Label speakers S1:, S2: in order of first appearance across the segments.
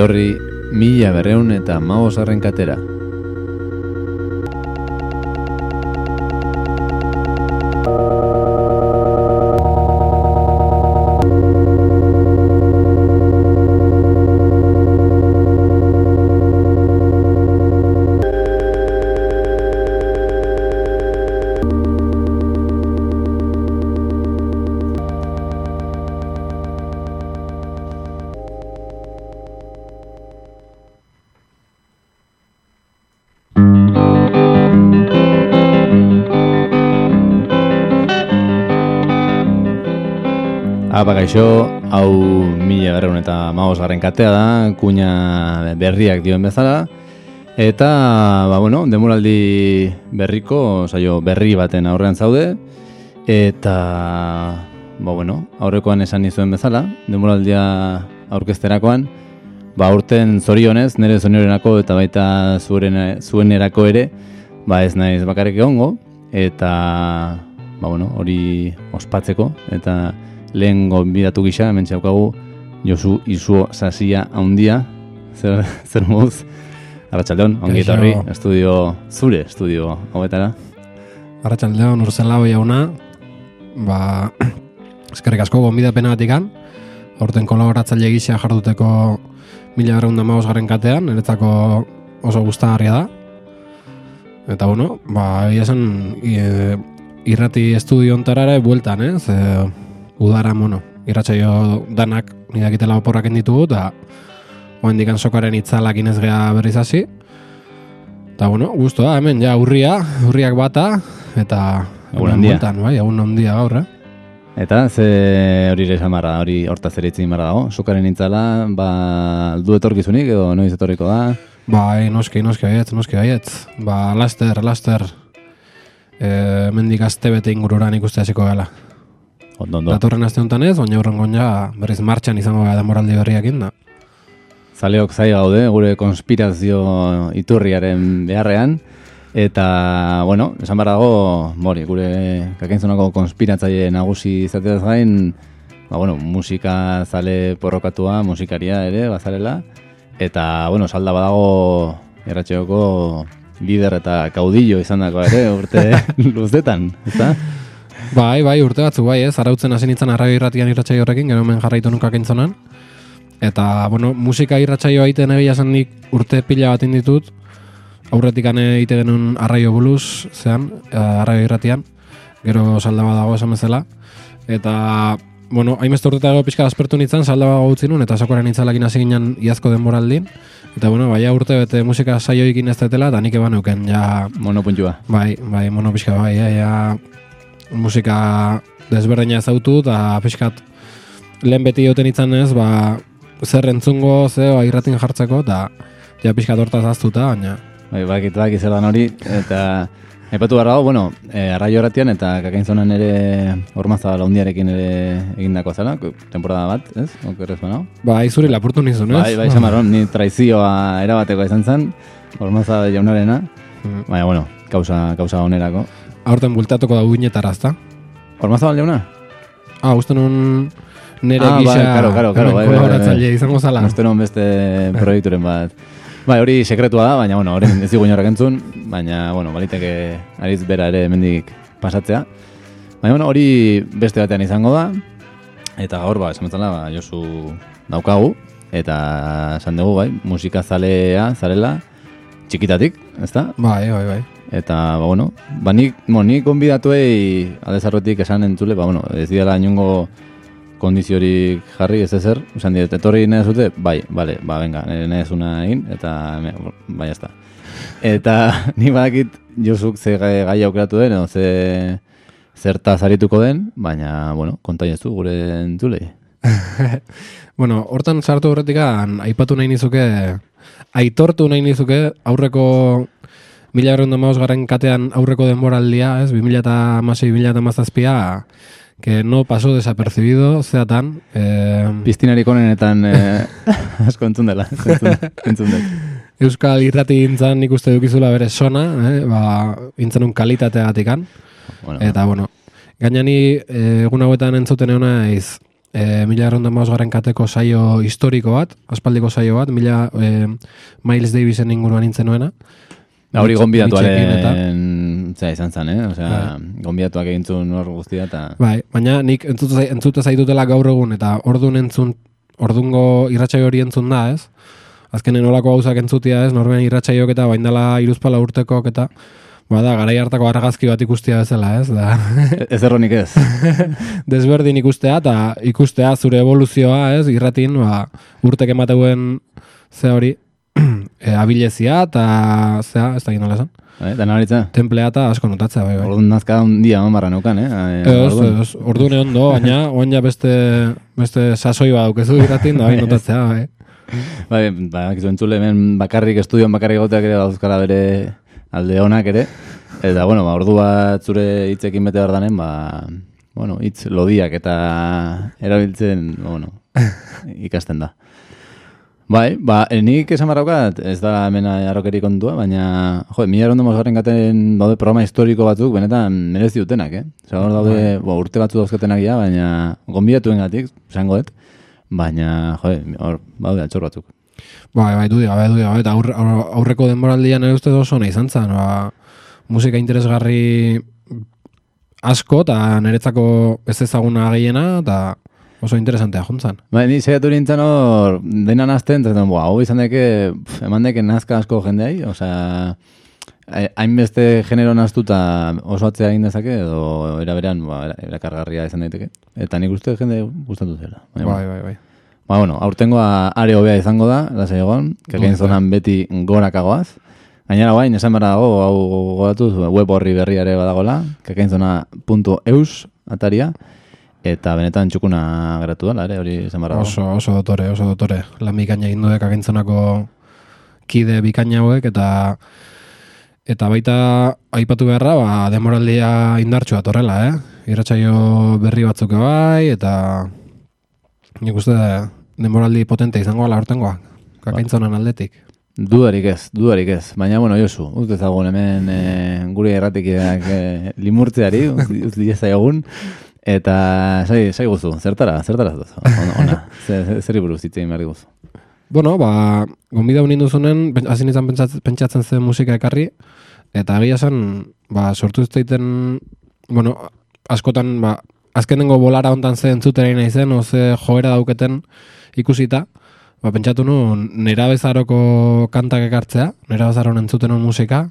S1: etorri mila berreun eta maozarren katera. Gaixo, hau mila berreun eta maoz garren katea da, kuña berriak dioen bezala. Eta, ba, bueno, demoraldi berriko, saio berri baten aurrean zaude. Eta, ba, bueno, aurrekoan esan nizuen bezala, demoraldia aurkezterakoan, ba, urten zorionez, nire zoriorenako eta baita zuen, zuen erako ere, ba, ez naiz bakarrik egongo. Eta, ba, bueno, hori ospatzeko, eta lehen gonbidatu gisa, hemen txaukagu, Josu Izuo Sasia haundia, zer, zer moduz, Arratxaldeon, ongi etorri, estudio, zure estudio hauetara.
S2: Arratxaldeon urzen lau jauna, ba, eskerrik asko gonbidapena batikan, aurten kolaboratzaile gisa jarduteko mila berreun da garen katean, niretzako oso gustagarria da. Eta bueno, ba, egia esan, i- irrati estudio ontarare bueltan, ez? E, udara, bueno, irratsaio danak nidakitela oporrak ditugu, eta oa sokaren itzalak inez geha berriz hasi. Eta bueno, gusto da, hemen ja urria, urriak bata, eta
S1: Egun handia.
S2: bai, egun handia gaur, eh?
S1: Eta ze hori ere esan barra, hori hortaz ere itzin barra dago, sokaren intzala, ba, du etorkizunik edo noiz etorriko da,
S2: Bai, noski, noski baiet, noski baiet. Ba, laster, laster, e, mendik azte bete ingururan ikuste hasiko gala.
S1: Ondo, ondo.
S2: Datorren aste honetan ez, baina aurren ja berriz martxan izango gara demoraldi berriak da.
S1: Zaleok zai gaude, gure konspirazio iturriaren beharrean, eta, bueno, esan behar dago, mori, gure kakentzonako konspiratzaile nagusi izateaz gain, ba, bueno, musika zale porrokatua, musikaria ere, bazarela, eta, bueno, salda badago erratxeoko lider eta kaudillo izan dako ere, urte luzetan, ezta?
S2: Bai, bai, urte batzu bai, ez, arautzen hasi nintzen arraio irratian irratxai horrekin, gero hemen jarraitu nuka kentzonan. Eta, bueno, musika irratsaioa egiten egia esan nik urte pila bat ditut, aurretik ane egite genuen arraio buluz, zean, eh, arraio irratian, gero saldaba dago esan bezala. Eta, bueno, hainbeste urtetago pixka aspertu nintzen, saldaba utzi nun, eta sakoaren nintzalakin hasi ginen iazko denboraldin. Eta, bueno, baina urte bete musika saioikin ez detela, eta nik eban euken, ja,
S1: Monopuntua.
S2: Bai, bai, mono pixka bai, ja, ja, musika desberdina ezautu, eta pixkat lehen beti joten izan ez, ba, zer entzungo, ze, ba, irratin jartzeko, eta ja pixkat hortaz aztuta, baina,
S1: Bai, bakit, bakit zer dan hori, eta Aipatu behar dago, bueno, e, arraio erratian eta kakainzonan ere ormaza laundiarekin ere egindako zela, temporada bat, ez? Okerrez banao?
S2: bai, zuri lapurtu nizun, ez?
S1: Bai, bai, esan barron, ni traizioa erabateko izan zen, ormaza jaunarena,
S2: Mm.
S1: baina, bueno, kausa, kausa onerako.
S2: Aurten bultatuko da uinetara, ezta?
S1: Ormaza jauna?
S2: Ah, uste nun nere
S1: Ah, bai,
S2: gisa
S1: karo, karo, karo,
S2: hemen
S1: bai,
S2: izango zala.
S1: Uste non beste proiekturen bat. Bai, hori sekretua da, baina, bueno, horren ez digu inorrak entzun, baina, bueno, baliteke ariz bera ere hemendik pasatzea. Baina, bueno, hori beste batean izango da, eta gaur, ba, esan betzala, ba, Josu daukagu, eta esan dugu, bai, musika zalea, zarela, txikitatik, ezta?
S2: Bai, bai, bai.
S1: Eta, ba, bueno, ba, nik, bueno, nik konbidatuei aldezarrotik esan entzule, ba, bueno, ez dira inongo kondiziorik jarri, ez ezer, esan diet, etorri nahi zute, bai, bale, ba, venga, nahi zuna egin, eta, bai, ezta. Eta, ni badakit Josuk ze gai, gai aukeratu den, edo ze zertaz arituko den, baina, bueno, konta jezu gure entzulei.
S2: Bueno, hortan sartu horretikan, aipatu nahi nizuke, aitortu nahi nizuke, aurreko mila berreun garen katean aurreko denboraldia, ez, 2006-2008 que no pasó desapercibido, zeatan, eh,
S1: Piztinarik onenetan eh, asko entzun dela, entzun, dela.
S2: Euskal irrati intzan nik uste dukizula bere sona, eh, ba, intzan un kalitateagatikan,
S1: Bueno,
S2: Eta, bueno, gaina ni eh, egun hauetan entzuten egon naiz e, mila erronda mausgarren kateko saio historiko bat, aspaldiko saio bat, mila e, Miles Davisen inguruan nintzen nuena.
S1: Da, hori gonbidatuaren zera izan zen, eh? Osea, gonbidatuak egin zuen hor guztia eta...
S2: Bai, baina nik entzute, zai- entzute zaitutela gaur egun eta ordun entzun, ordungo irratsaio hori entzun da, ez? Azkenen olako gauzak entzutia, ez? Norbean irratsaiok eta baindala iruzpala urtekok eta bada, garai hartako argazki bat ikustia bezala, ez? Da,
S1: Ez erronik ez.
S2: desberdin ikustea eta ikustea zure evoluzioa, ez? Irratin, ba, urtek emateuen ze hori, e, abilezia eta zea, ez da nola esan,
S1: Bai, da nabaritza.
S2: templea eta asko notatzea, bai, bai.
S1: Orduan nazka un dia eman barra neukan, eh? Eh,
S2: Ez,
S1: orduan.
S2: ez, ordune ondo, baina oan ja beste, beste sasoi bat daukezu iratin, da, bai, notatzea, bai.
S1: Bai, ba, kizu entzule hemen bakarrik, estudioan bakarrik goteak ere dauzkara bere alde honak ere. Eta, bueno, ba, ordu bat zure hitzekin bete behar danen, ba, bueno, hitz lodiak eta erabiltzen, bueno, ikasten da. Bai, ba, eh, nik esan barraukat, ez da hemen arrokeri kontua, baina, jo, mila erondo mozgarren gaten daude programa historiko batzuk, benetan merezi dutenak, eh? Osa, hor daude, bo, urte batzu dauzketenak ja, baina gonbidatuen gatik, esango dut, baina, jo, hor, baude altxor batzuk.
S2: Bai, bai, dudik gabe, dudik gabe, eta aurre, aurre- aurreko denboraldian ere uste oso nahi izan zen, ba, musika interesgarri asko, eta niretzako ez ezaguna gehiena, eta oso interesantea juntzan.
S1: Bai, ni saiatu nintzen hor, dena nazten, zaten, boa, hau izan deke, pf, eman deke nazka asko jendeai, osea, eh, hainbeste genero naztuta oso atzea egin dezake, edo eraberean, ba, era- erakargarria izan daiteke. Eta nik uste jende gustatu zela. Baina,
S2: Bai, bai, bai.
S1: Ba, bueno, aurtengoa are hobea izango da, lasa egon, kakain zonan beti gorakagoaz. Gainera guain, esan behar dago, hau gogoratu, web horri berri ere badagola, kakainzona.eus ataria, eta benetan txukuna geratu dela, ere, hori behar dago.
S2: Oso, oso dotore, oso dotore. Lan bikaina egin dudek agintzonako kide bikaina hauek, eta eta baita aipatu beharra, ba, demoraldia indartsua torrela, eh? Irratsaio berri batzuk bai, eta nik uste demoraldi potente izango ala hortengoa, kakaintzonan aldetik.
S1: Dudarik ez, dudarik ez. Baina, bueno, Josu, uzte ezagun hemen e, gure erratikideak e, limurtzeari, uzti egun, eta sai, sai guzu, zertara, zertara zuz, ona. Zer, zer- buruz hitz egin behar diguzu.
S2: Bueno, ba, gonbida unin duzunen, hasi pentsat- pentsatzen zen musika ekarri, eta egia zen, ba, sortu ez daiten, bueno, askotan, ba, azkenengo bolara hontan ze entzutera nahi zen, oze joera dauketen ikusita, ba, pentsatu nuen, nera bezaroko kantak ekartzea, nera bezaron entzuten musika,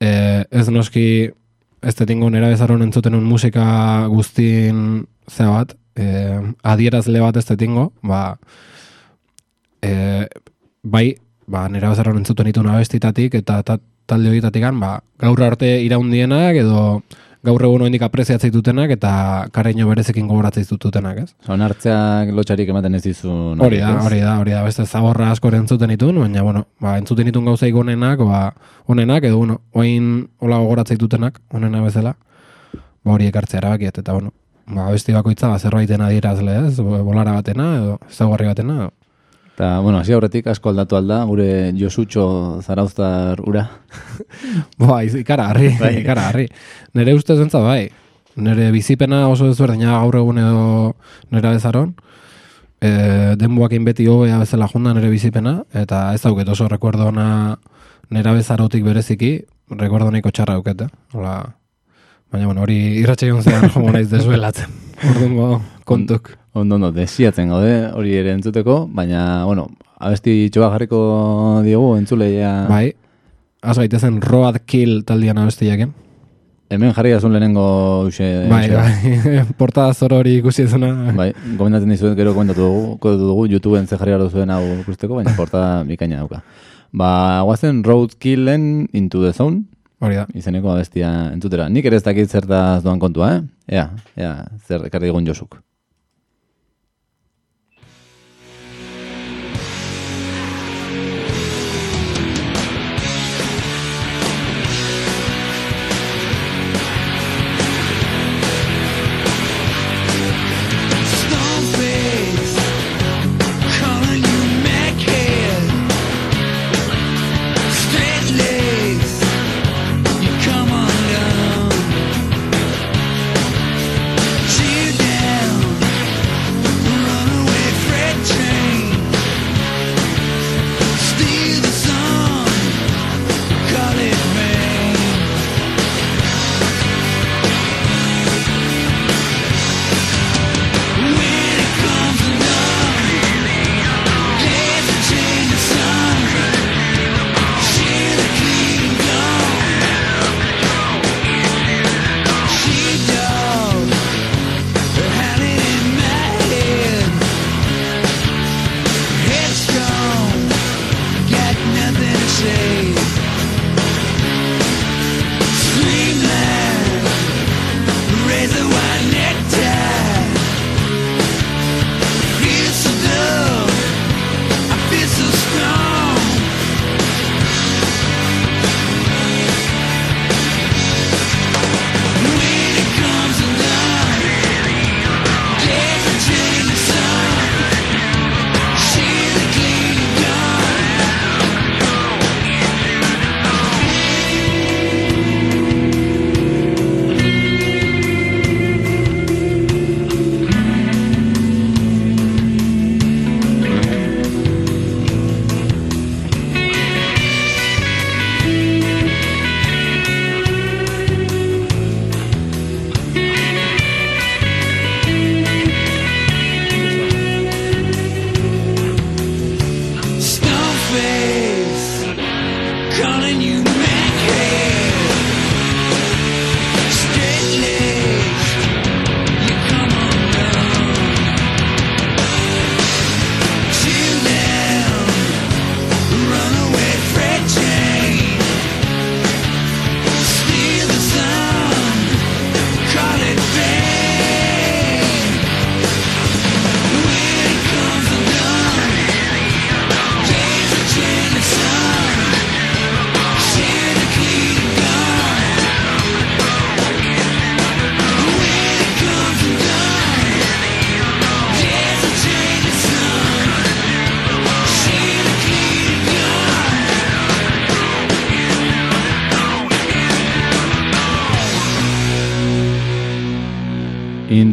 S2: e, ez noski, ez detingo nera bezaron entzuten un musika guztin zea bat, e, adierazle bat ez detingo, ba, e, bai, ba, nera bezaron entzuten dituen abestitatik eta ta, talde horietatik ba, gaur arte iraundienak edo gaur egun oindik apreziatzei dutenak eta kareino berezekin gogoratzei dutenak, ez?
S1: Zon hartzeak lotxarik ematen ez dizun.
S2: Hori da, hori da, hori da, beste zaborra asko entzuten ditun, baina, bueno, ba, entzuten ditun gauzaik onenak, ba, onenak, edo, bueno, oin hola gogoratzei dutenak, onena bezala, ba, hori ekartzea erabakiet, eta, bueno, ba, besti bakoitza, ba, zerbaiten adierazle, ez, bolara batena, edo, ezaugarri batena, edo.
S1: Eta, bueno, hasi aurretik asko aldatu alda, gure Josutxo zarauztar ura.
S2: Bai, ikaragarri,
S1: Bai.
S2: ikaragarri. Nere ustez bentsa bai. Nere bizipena oso ezberdina gaur egun edo nera bezaron. E, denboakin beti hobea bezala junda nere bizipena, eta ez dauket oso rekuerdo ona nera bezarotik bereziki, rekuerdo nahiko txarra dauket, eh? Hola, baina, bueno, hori irratxaion zean jongo naiz desbelatzen. Ordungo kontuk.
S1: Ondo, ondo, desiatzen gaude hori ere entzuteko, baina, bueno, abesti txoa jarriko diogu entzuleia.
S2: Bai, az gaitezen Road Kill taldian abestiaken.
S1: Hemen jarri azun lehenengo uxe.
S2: Bai, bai, portada zoro hori ikusi ezuna.
S1: Bai, gomendatzen dizuet gero komentatu dugu, kodatu dugu, YouTubeen ze jarri zuen hau ikusteko, baina portada bikaina dauka. Ba, guazen Roadkillen Into the Zone,
S2: Hori da.
S1: izeneko abestia entzutera. Nik ere ez dakit zertaz doan kontua, eh? Ea, ea, zer ekarri digun Josuk.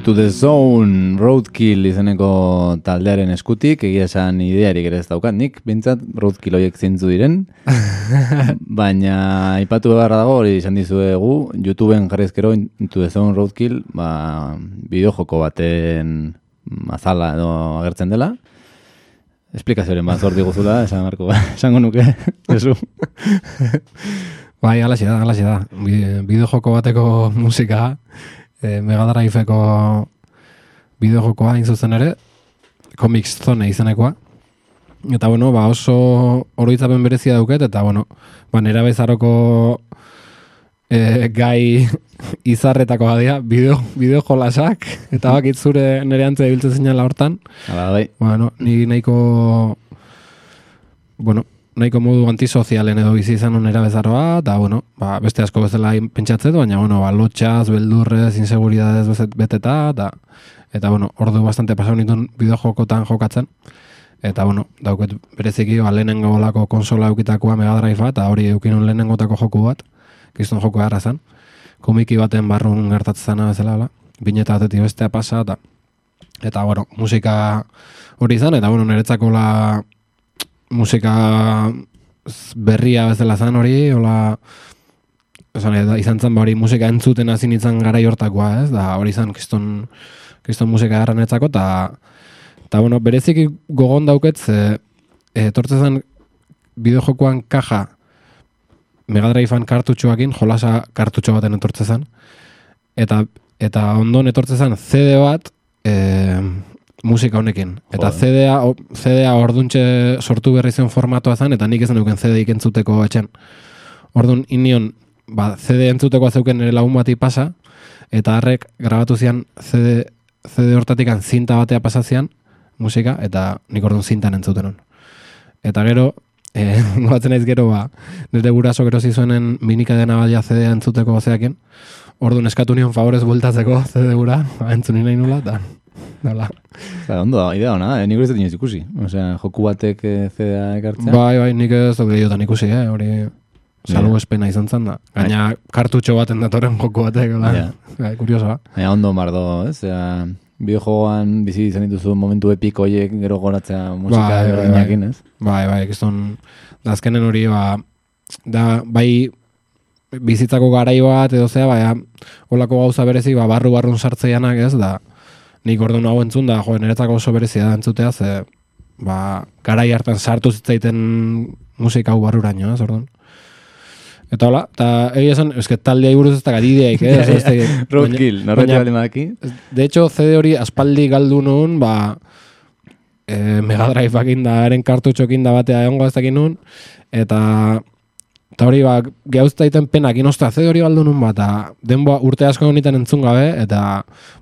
S1: Into the Zone Roadkill izeneko taldearen eskutik, egia esan idearik ere ez daukat nik, bintzat Roadkill horiek zintzu diren, baina aipatu beharra dago hori izan dizuegu, YouTubeen jarrizkero Into the Zone Roadkill, ba, bideojoko baten azala edo agertzen dela, esplikazioaren bat zor diguzula, esan marko, esango nuke, esu.
S2: Bai, alaxi da, alaxi da. Bi- Bideojoko bateko musika, e, Mega Drive-eko bideojokoa hain zuzen ere, Comics Zone izenekoa. Eta bueno, ba oso oroitzapen berezia dauket, eta bueno, ba nera bezaroko e, gai izarretako badia, bideo, bideo jolasak, eta bakit zure nere antze ibiltzen zinala hortan,
S1: Hala, bai,
S2: Bueno, ni nahiko bueno, nahiko modu antisozialen edo bizi izan onera bezaroa, eta bueno, ba, beste asko bezala pentsatzen du, baina bueno, ba, lotxaz, beldurrez, inseguridadez beteta, eta eta bueno, ordu bastante pasau nituen bideojokotan jokatzen. Eta bueno, dauket bereziki ba, lehenengo olako konsola eukitakoa Mega Drive eta hori eukinun lehenengotako joku bat, kiston joko gara zen. Komiki baten barrun gertatzen zena bezala, hola. bineta batetik bestea pasa, eta eta bueno, musika hori izan, eta bueno, niretzako la musika berria bezala zan hori, hola, esan, izan zen ba hori musika entzuten hasi nintzen garai hortakoa, ez? Da hori izan kriston, kriston musika garran etzako, eta, eta bueno, bereziki gogon dauket, ze, e, etortzen zen bideojokoan kaja Mega Drivean kartutxoakin, jolasa kartutxo baten etortzen zen, eta, eta ondon etortzen zen CD bat, e, musika honekin. Eta. CD-a, CD-a orduntxe sortu berri zen formatoa zen, eta nik ez neuken CD-ik entzuteko etxen. Orduan, inion, ba, CD entzuteko zeuken nire lagun bati pasa, eta harrek grabatu zian CD, CD hortatikan zinta batea pasazian, musika, eta nik orduan zintan entzuten hon. Eta gero, eh, goatzen naiz gero, ba, nire guraso gero zizuenen minika dena balia CD entzuteko zeakin, orduan eskatu nion favorez bueltatzeko CD gura, ba, entzuni nahi nula, eta, dala.
S1: Ba, ondo, idea ona, eh? nik ez dut inoiz ikusi. Osea, joku batek eh, CD-a ekartzea.
S2: Bai, bai, nik ez dut gehiotan ikusi, eh, hori salbu espena izan zen da. Gaina kartutxo baten datorren joku batek, hola.
S1: Ja.
S2: Bai, kuriosoa.
S1: Baina ondo mardo, ez? Osea, bideojogoan bizi izan dituzu momentu epiko horiek gero goratzea musika
S2: Bai, bai,
S1: berdinakin, ez?
S2: Bai, bai, kiston, da azkenen hori, ba, da, bai, bizitzako garai bat edo zea, baina olako gauza berezi, ba, barru barrun sartzeianak ez, da, nik orduan hau entzun da, jo, niretzako oso berezia da entzutea, ze, ba, garai hartan sartu zitzaiten musika hau barruraino, ez, orduan. Eta hola, eta egia esan, eske taldea buruz ez da garideaik, eh? ez dakit.
S1: Roadkill,
S2: baina-
S1: bali madaki.
S2: De hecho, CD hori aspaldi galdu nun, ba, e, Mega Drive-akin da, eren kartutxokin da batea egongo ez dakin nun, eta eta hori, ba, gehauztaiten penak inostra CD hori galdu nun, ba, eta denboa urte asko honetan entzun gabe, eta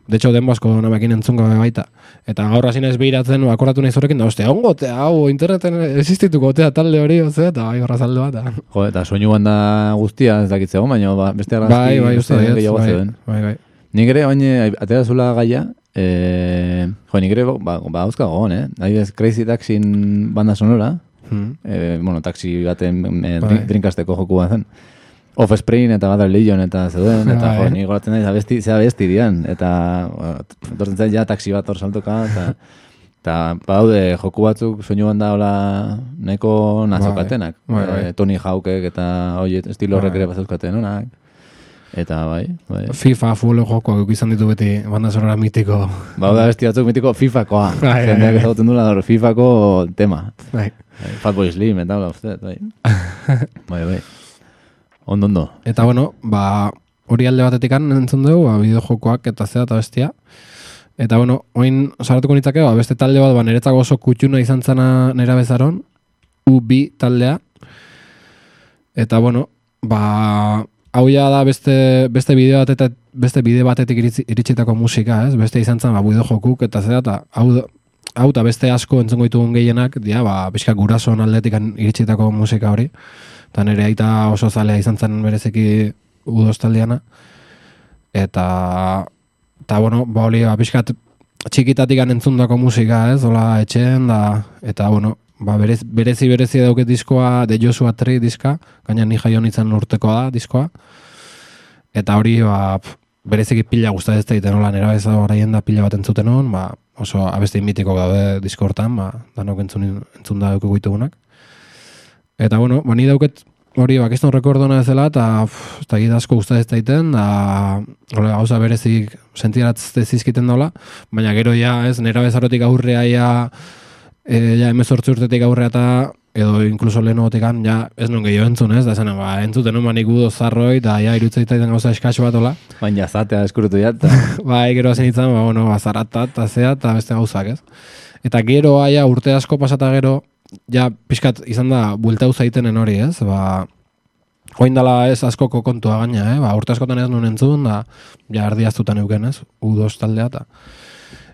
S2: de hecho denbo asko namakin entzun gabe baita. Eta gaur hasi naiz behiratzen, ba, akoratu naiz horrekin, da, oste, ongo, te, hau, interneten existituko, otea talde hori, ozea, eta bai, horra zaldua, eta...
S1: Jo, eta soinu banda guztia ez dakitzegon, baina ba, beste argazki
S2: Bai, bai, uste
S1: gehiago
S2: bai, bai, bai.
S1: Nik ere, oin, atera zula gaia, e, jo, nik ere, ba, ba, hauzka gogon, eh? Adibidez, Crazy Taxin banda sonora,
S2: Hmm.
S1: e, bueno, taxi baten e,
S2: Bai.
S1: drinkasteko joku bat zen. Offspring eta Bad Religion eta zeuden, eta jo,
S2: Bai.
S1: ni goratzen naiz abesti, zea abesti dian, eta etortzen zait ja taxi bat hor saltoka, eta eta badaude joku batzuk soinu banda hola nahiko nazokatenak.
S2: Bai, bai.
S1: Eh, Tony Hawkek eta oie, estilo horrek
S2: Bai.
S1: ere bazeukaten onak. Eta bai, bai.
S2: FIFA, futbol jokoak izan ditu beti banda sonora mitiko.
S1: Bauda abesti batzuk mitiko FIFakoa.
S2: Bai, bai,
S1: Jendeak
S2: bai.
S1: ezagutzen dula gaur FIFako tema.
S2: Bai.
S1: Fatboy Slim eta hola, uste, bai. bai, bai. Ondo, ondo.
S2: Eta bueno, ba, hori alde batetik entzun dugu, ba, bideojokoak eta zea eta bestia. Eta bueno, oin saratuko nitzake, ba, beste talde bat, ba, niretzako oso kutxuna izan zana nera bezaron, U2 taldea. Eta bueno, ba, hau ja da beste, beste bideo bat eta beste bide batetik iritsi, iritsitako musika, ez? Beste izan zen, ba, bideojokuk eta zera, eta hau, hau eta beste asko entzungo ditugun gehienak, dia, ba, bizka gurasoan aldetik iritsitako musika hori. Eta nire aita oso zalea izan zen berezeki udoz taldeana. Eta, eta bueno, ba, hori, ba, pixkat txikitatik entzundako musika, ez, hola etxeen, da, eta, bueno, ba, berez, berezi berezi dauket diskoa, de Joshua Tree diska, gaina ni jaio nintzen urtekoa da diskoa. Eta hori, ba, pf, bereziki pila gustatzen ez daiten nola nera ez da pila bat entzuten hon, ba, oso abesti mitiko daude diskortan, ba, danok entzun, entzun da dugu ditugunak. Eta bueno, ba, ni dauket hori ba, kiston rekordona ez dela, eta ez da asko gustatzen ez daiten, da hola, gauza berezik sentiratzte zizkiten dola, baina gero ja, ez, nera bezarotik aurrea ja, e, ja emezortzi urtetik aurrea eta edo inkluso lehenogotikan, ja, ez non gehiago entzun, ez, da zena, ba, entzuten nun manik udo zarroi, eta ja, irutzaitaiten gauza eskaxo bat, hola.
S1: Baina zatea eskurutu jat.
S2: bai, gero hazen itzan, ba, bueno, ba, zarata, eta zea, eta beste gauzak, ez. Eta gero, aia, urte asko pasata gero, ja, pixkat izan da, buelta zaitenen hori, ez, ba, Oin dala ez askoko kontua gaina, eh? ba, urte askotan ez nuen entzun, da, ja, erdiaztutan euken, ez, U2 taldea, eta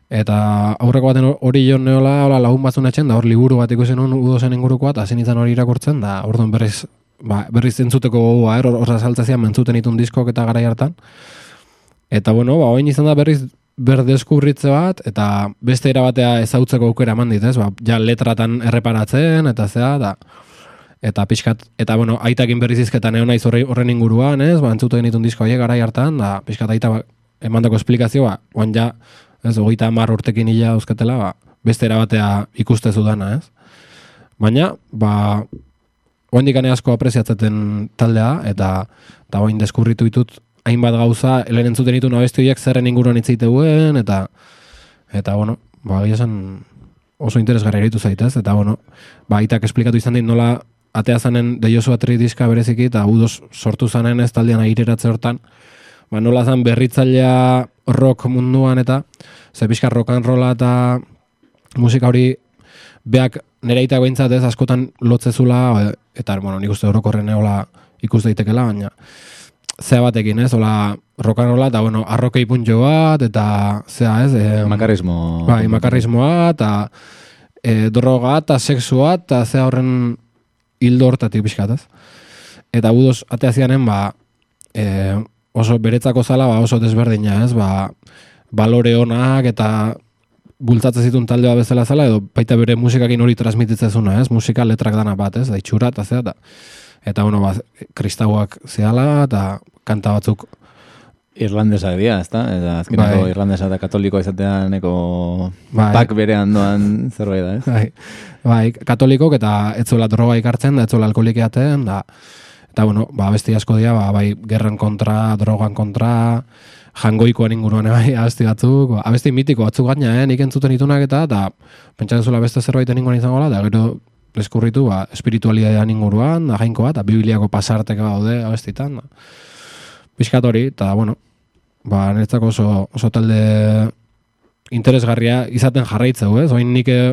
S2: Eta aurreko baten hori joan neola, hola, lagun batzun etxen, da hor liburu bat ikusen nuen U2zen ingurukoa, eta zen hori irakurtzen, da orduan berriz, ba, berriz entzuteko gogoa, er, hor saltzazian mentzuten itun diskok eta gara hartan. Eta bueno, ba, oin izan da berriz berdeskurritze bat, eta beste erabatea ezautzeko aukera eman ez? Ba, ja letratan erreparatzen, eta zea, da, eta pixkat, eta bueno, aitakin berriz izketan egon horre- horren inguruan, ez? Ba, entzuten itun disko horiek gara hartan, da, pixkat aita ba, emandako esplikazioa, oan ja, ez, hogeita hamar urtekin hila dauzkatela, ba, beste erabatea ikuste zudana, ez? Baina, ba, oendik asko apreziatzeten taldea, eta, eta oin deskurritu ditut hainbat gauza, helen entzuten ditu abesti horiek zerren inguruan itzeiteuen, eta, eta, bueno, ba, egia esan oso interesgarri eritu zaitez, eta, bueno, ba, aitak esplikatu izan dit nola atea zanen deiosu atri diska bereziki, eta udos sortu zanen ez taldean aireratze hortan, ba, nola zan berritzailea rock munduan eta ze pixka rock and rolla eta musika hori beak nire aitak behintzat ez askotan lotzezula eta bueno, nik uste orokorren hola ikus daitekela, baina zea batekin ez, and rolla eta bueno, arrokei puntxo bat eta zea ez, e,
S1: Makarrismo.
S2: Bai, makarrismoa eta e, droga eta sexua eta zea horren hildo hortatik pixkat, ez? Eta budoz atea zianen, ba, e, oso beretzako zala, ba, oso desberdina, ez? Ba, balore onak eta bultzatzen zituen taldea bezala zela, edo baita bere musikakin hori transmititzen zuna, ez? Musika letrak dana bat, ez? Da, itxura eta zea, eta, eta bueno, ba, kristauak zehala, eta kanta batzuk
S1: Irlandesak dira, ezta? Eta azkeneko
S2: Bai.
S1: irlandesa eta katolikoa izatea neko
S2: Bai.
S1: pak berean doan zerbait da, ez?
S2: Bai, bai, katolikok eta etzola droga ikartzen, da etzola alkoholik eaten, da, eta bueno, ba, besti asko dira, ba, bai, gerran kontra, drogan kontra, jangoikoan inguruan bai, abesti batzuk, ba, abesti mitiko batzuk gaina, eh, nik entzuten itunak eta, eta pentsatzen zula beste zerbaiten inguruan izango da, gero deskurritu, ba, espiritualidadean inguruan, da, jainko bat, da, bibliako pasarteka daude abestitan, da. Piskat hori, eta, bueno, ba, niretzako oso, oso talde interesgarria izaten jarraitzeu, ez? Oin nik, eh,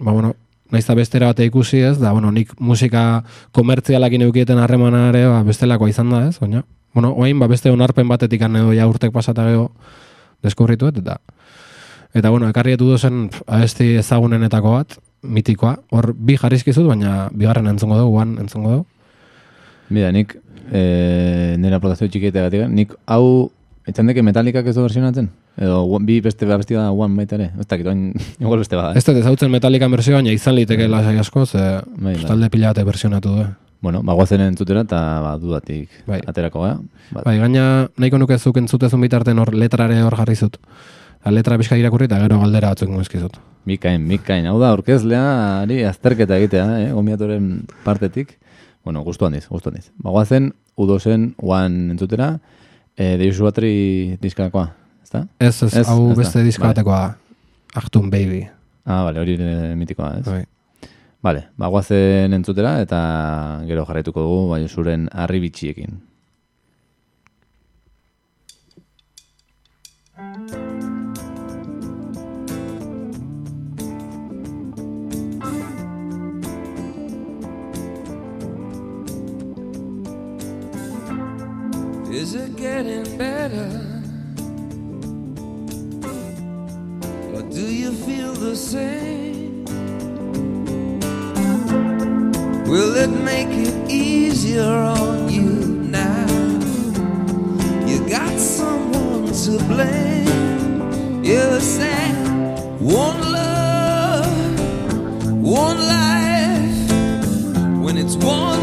S2: ba, bueno, naiz eta bestera bate ikusi, ez? Da, bueno, nik musika komertzialakin eukieten harremana ere, ba, bestelakoa izan da, ez? Baina, bueno, oin, ba, beste onarpen batetik edo ja urtek pasata gero deskurritu, eta eta, bueno, ekarri dozen abesti ezagunenetako bat, mitikoa, hor bi jarrizkizut, baina bigarren entzungo dugu, guan entzungo dugu.
S1: Mira, nik e, nire aportazio txikietegatik, nik hau etxan deke metalikak ez du versionatzen? Edo one- bi beste beste da one baita ere? Ez dakit, igual beste bada.
S2: Ez dut ezautzen Metallica berzioa, baina izan liteke lasai asko, ze
S1: Bai, bai.
S2: talde pila bate versionatu du.
S1: Bueno, bagoazen entzutera eta ba, dudatik
S2: Bai.
S1: aterako gara. Ba,
S2: Bai, gaina nahiko nuke zuk entzutezun bitarten hor letrare hor jarri zut. La letra pixka irakurri eta gero galdera batzuk nuzkizut.
S1: Mikain, Mikain. Hau da, orkezlea, ari azterketa egitea, eh? gomiatoren partetik. Bueno, gustu handiz, gustu handiz. Bagoazen, udozen, one entzutera, e, deizu batri diskakoa, ezta?
S2: Ez, ez,
S1: Ez,
S2: hau
S1: da.
S2: beste disko
S1: Vale.
S2: batekoa. Achtun Baby.
S1: Ah, bale, hori mitikoa, ez?
S2: Bai.
S1: Bale, bagoazen entzutera eta gero jarraituko dugu bai zuren arribitxiekin.
S3: Getting better? Or do you feel the same? Will it make it easier on you now? You got someone to blame. You said one love, one life. When it's one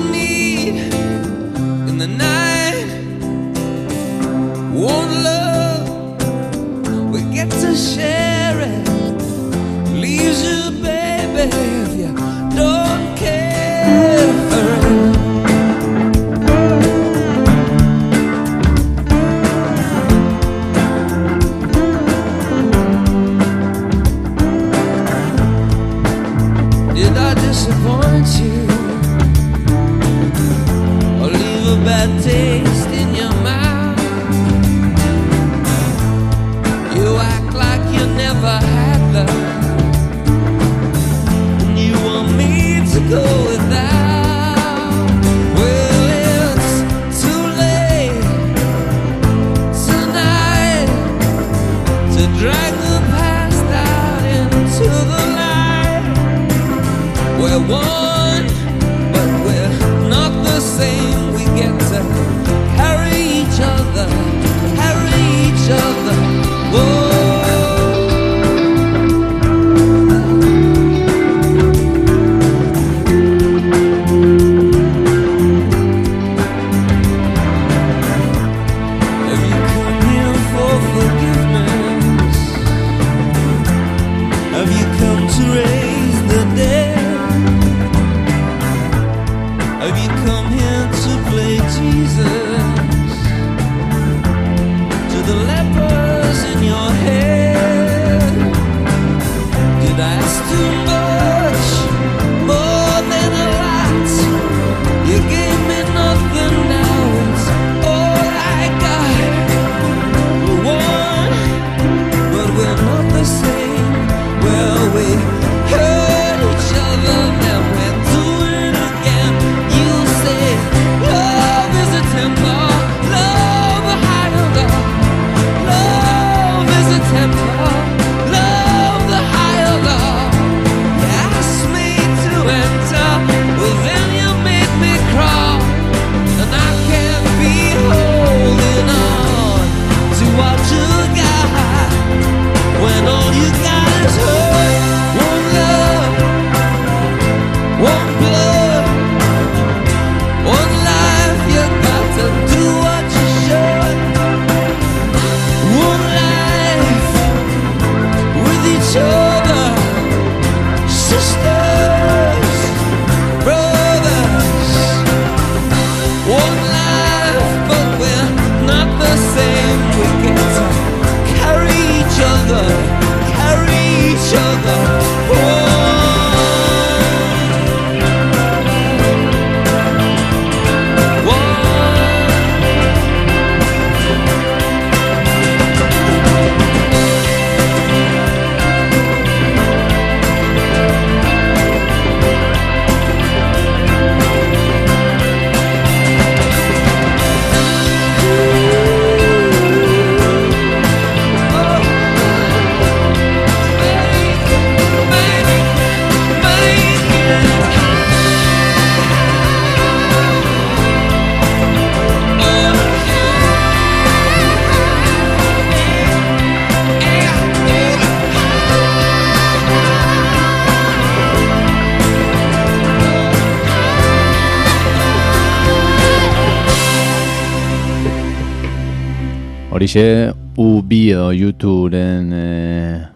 S1: Horixe, UB edo YouTuberen e,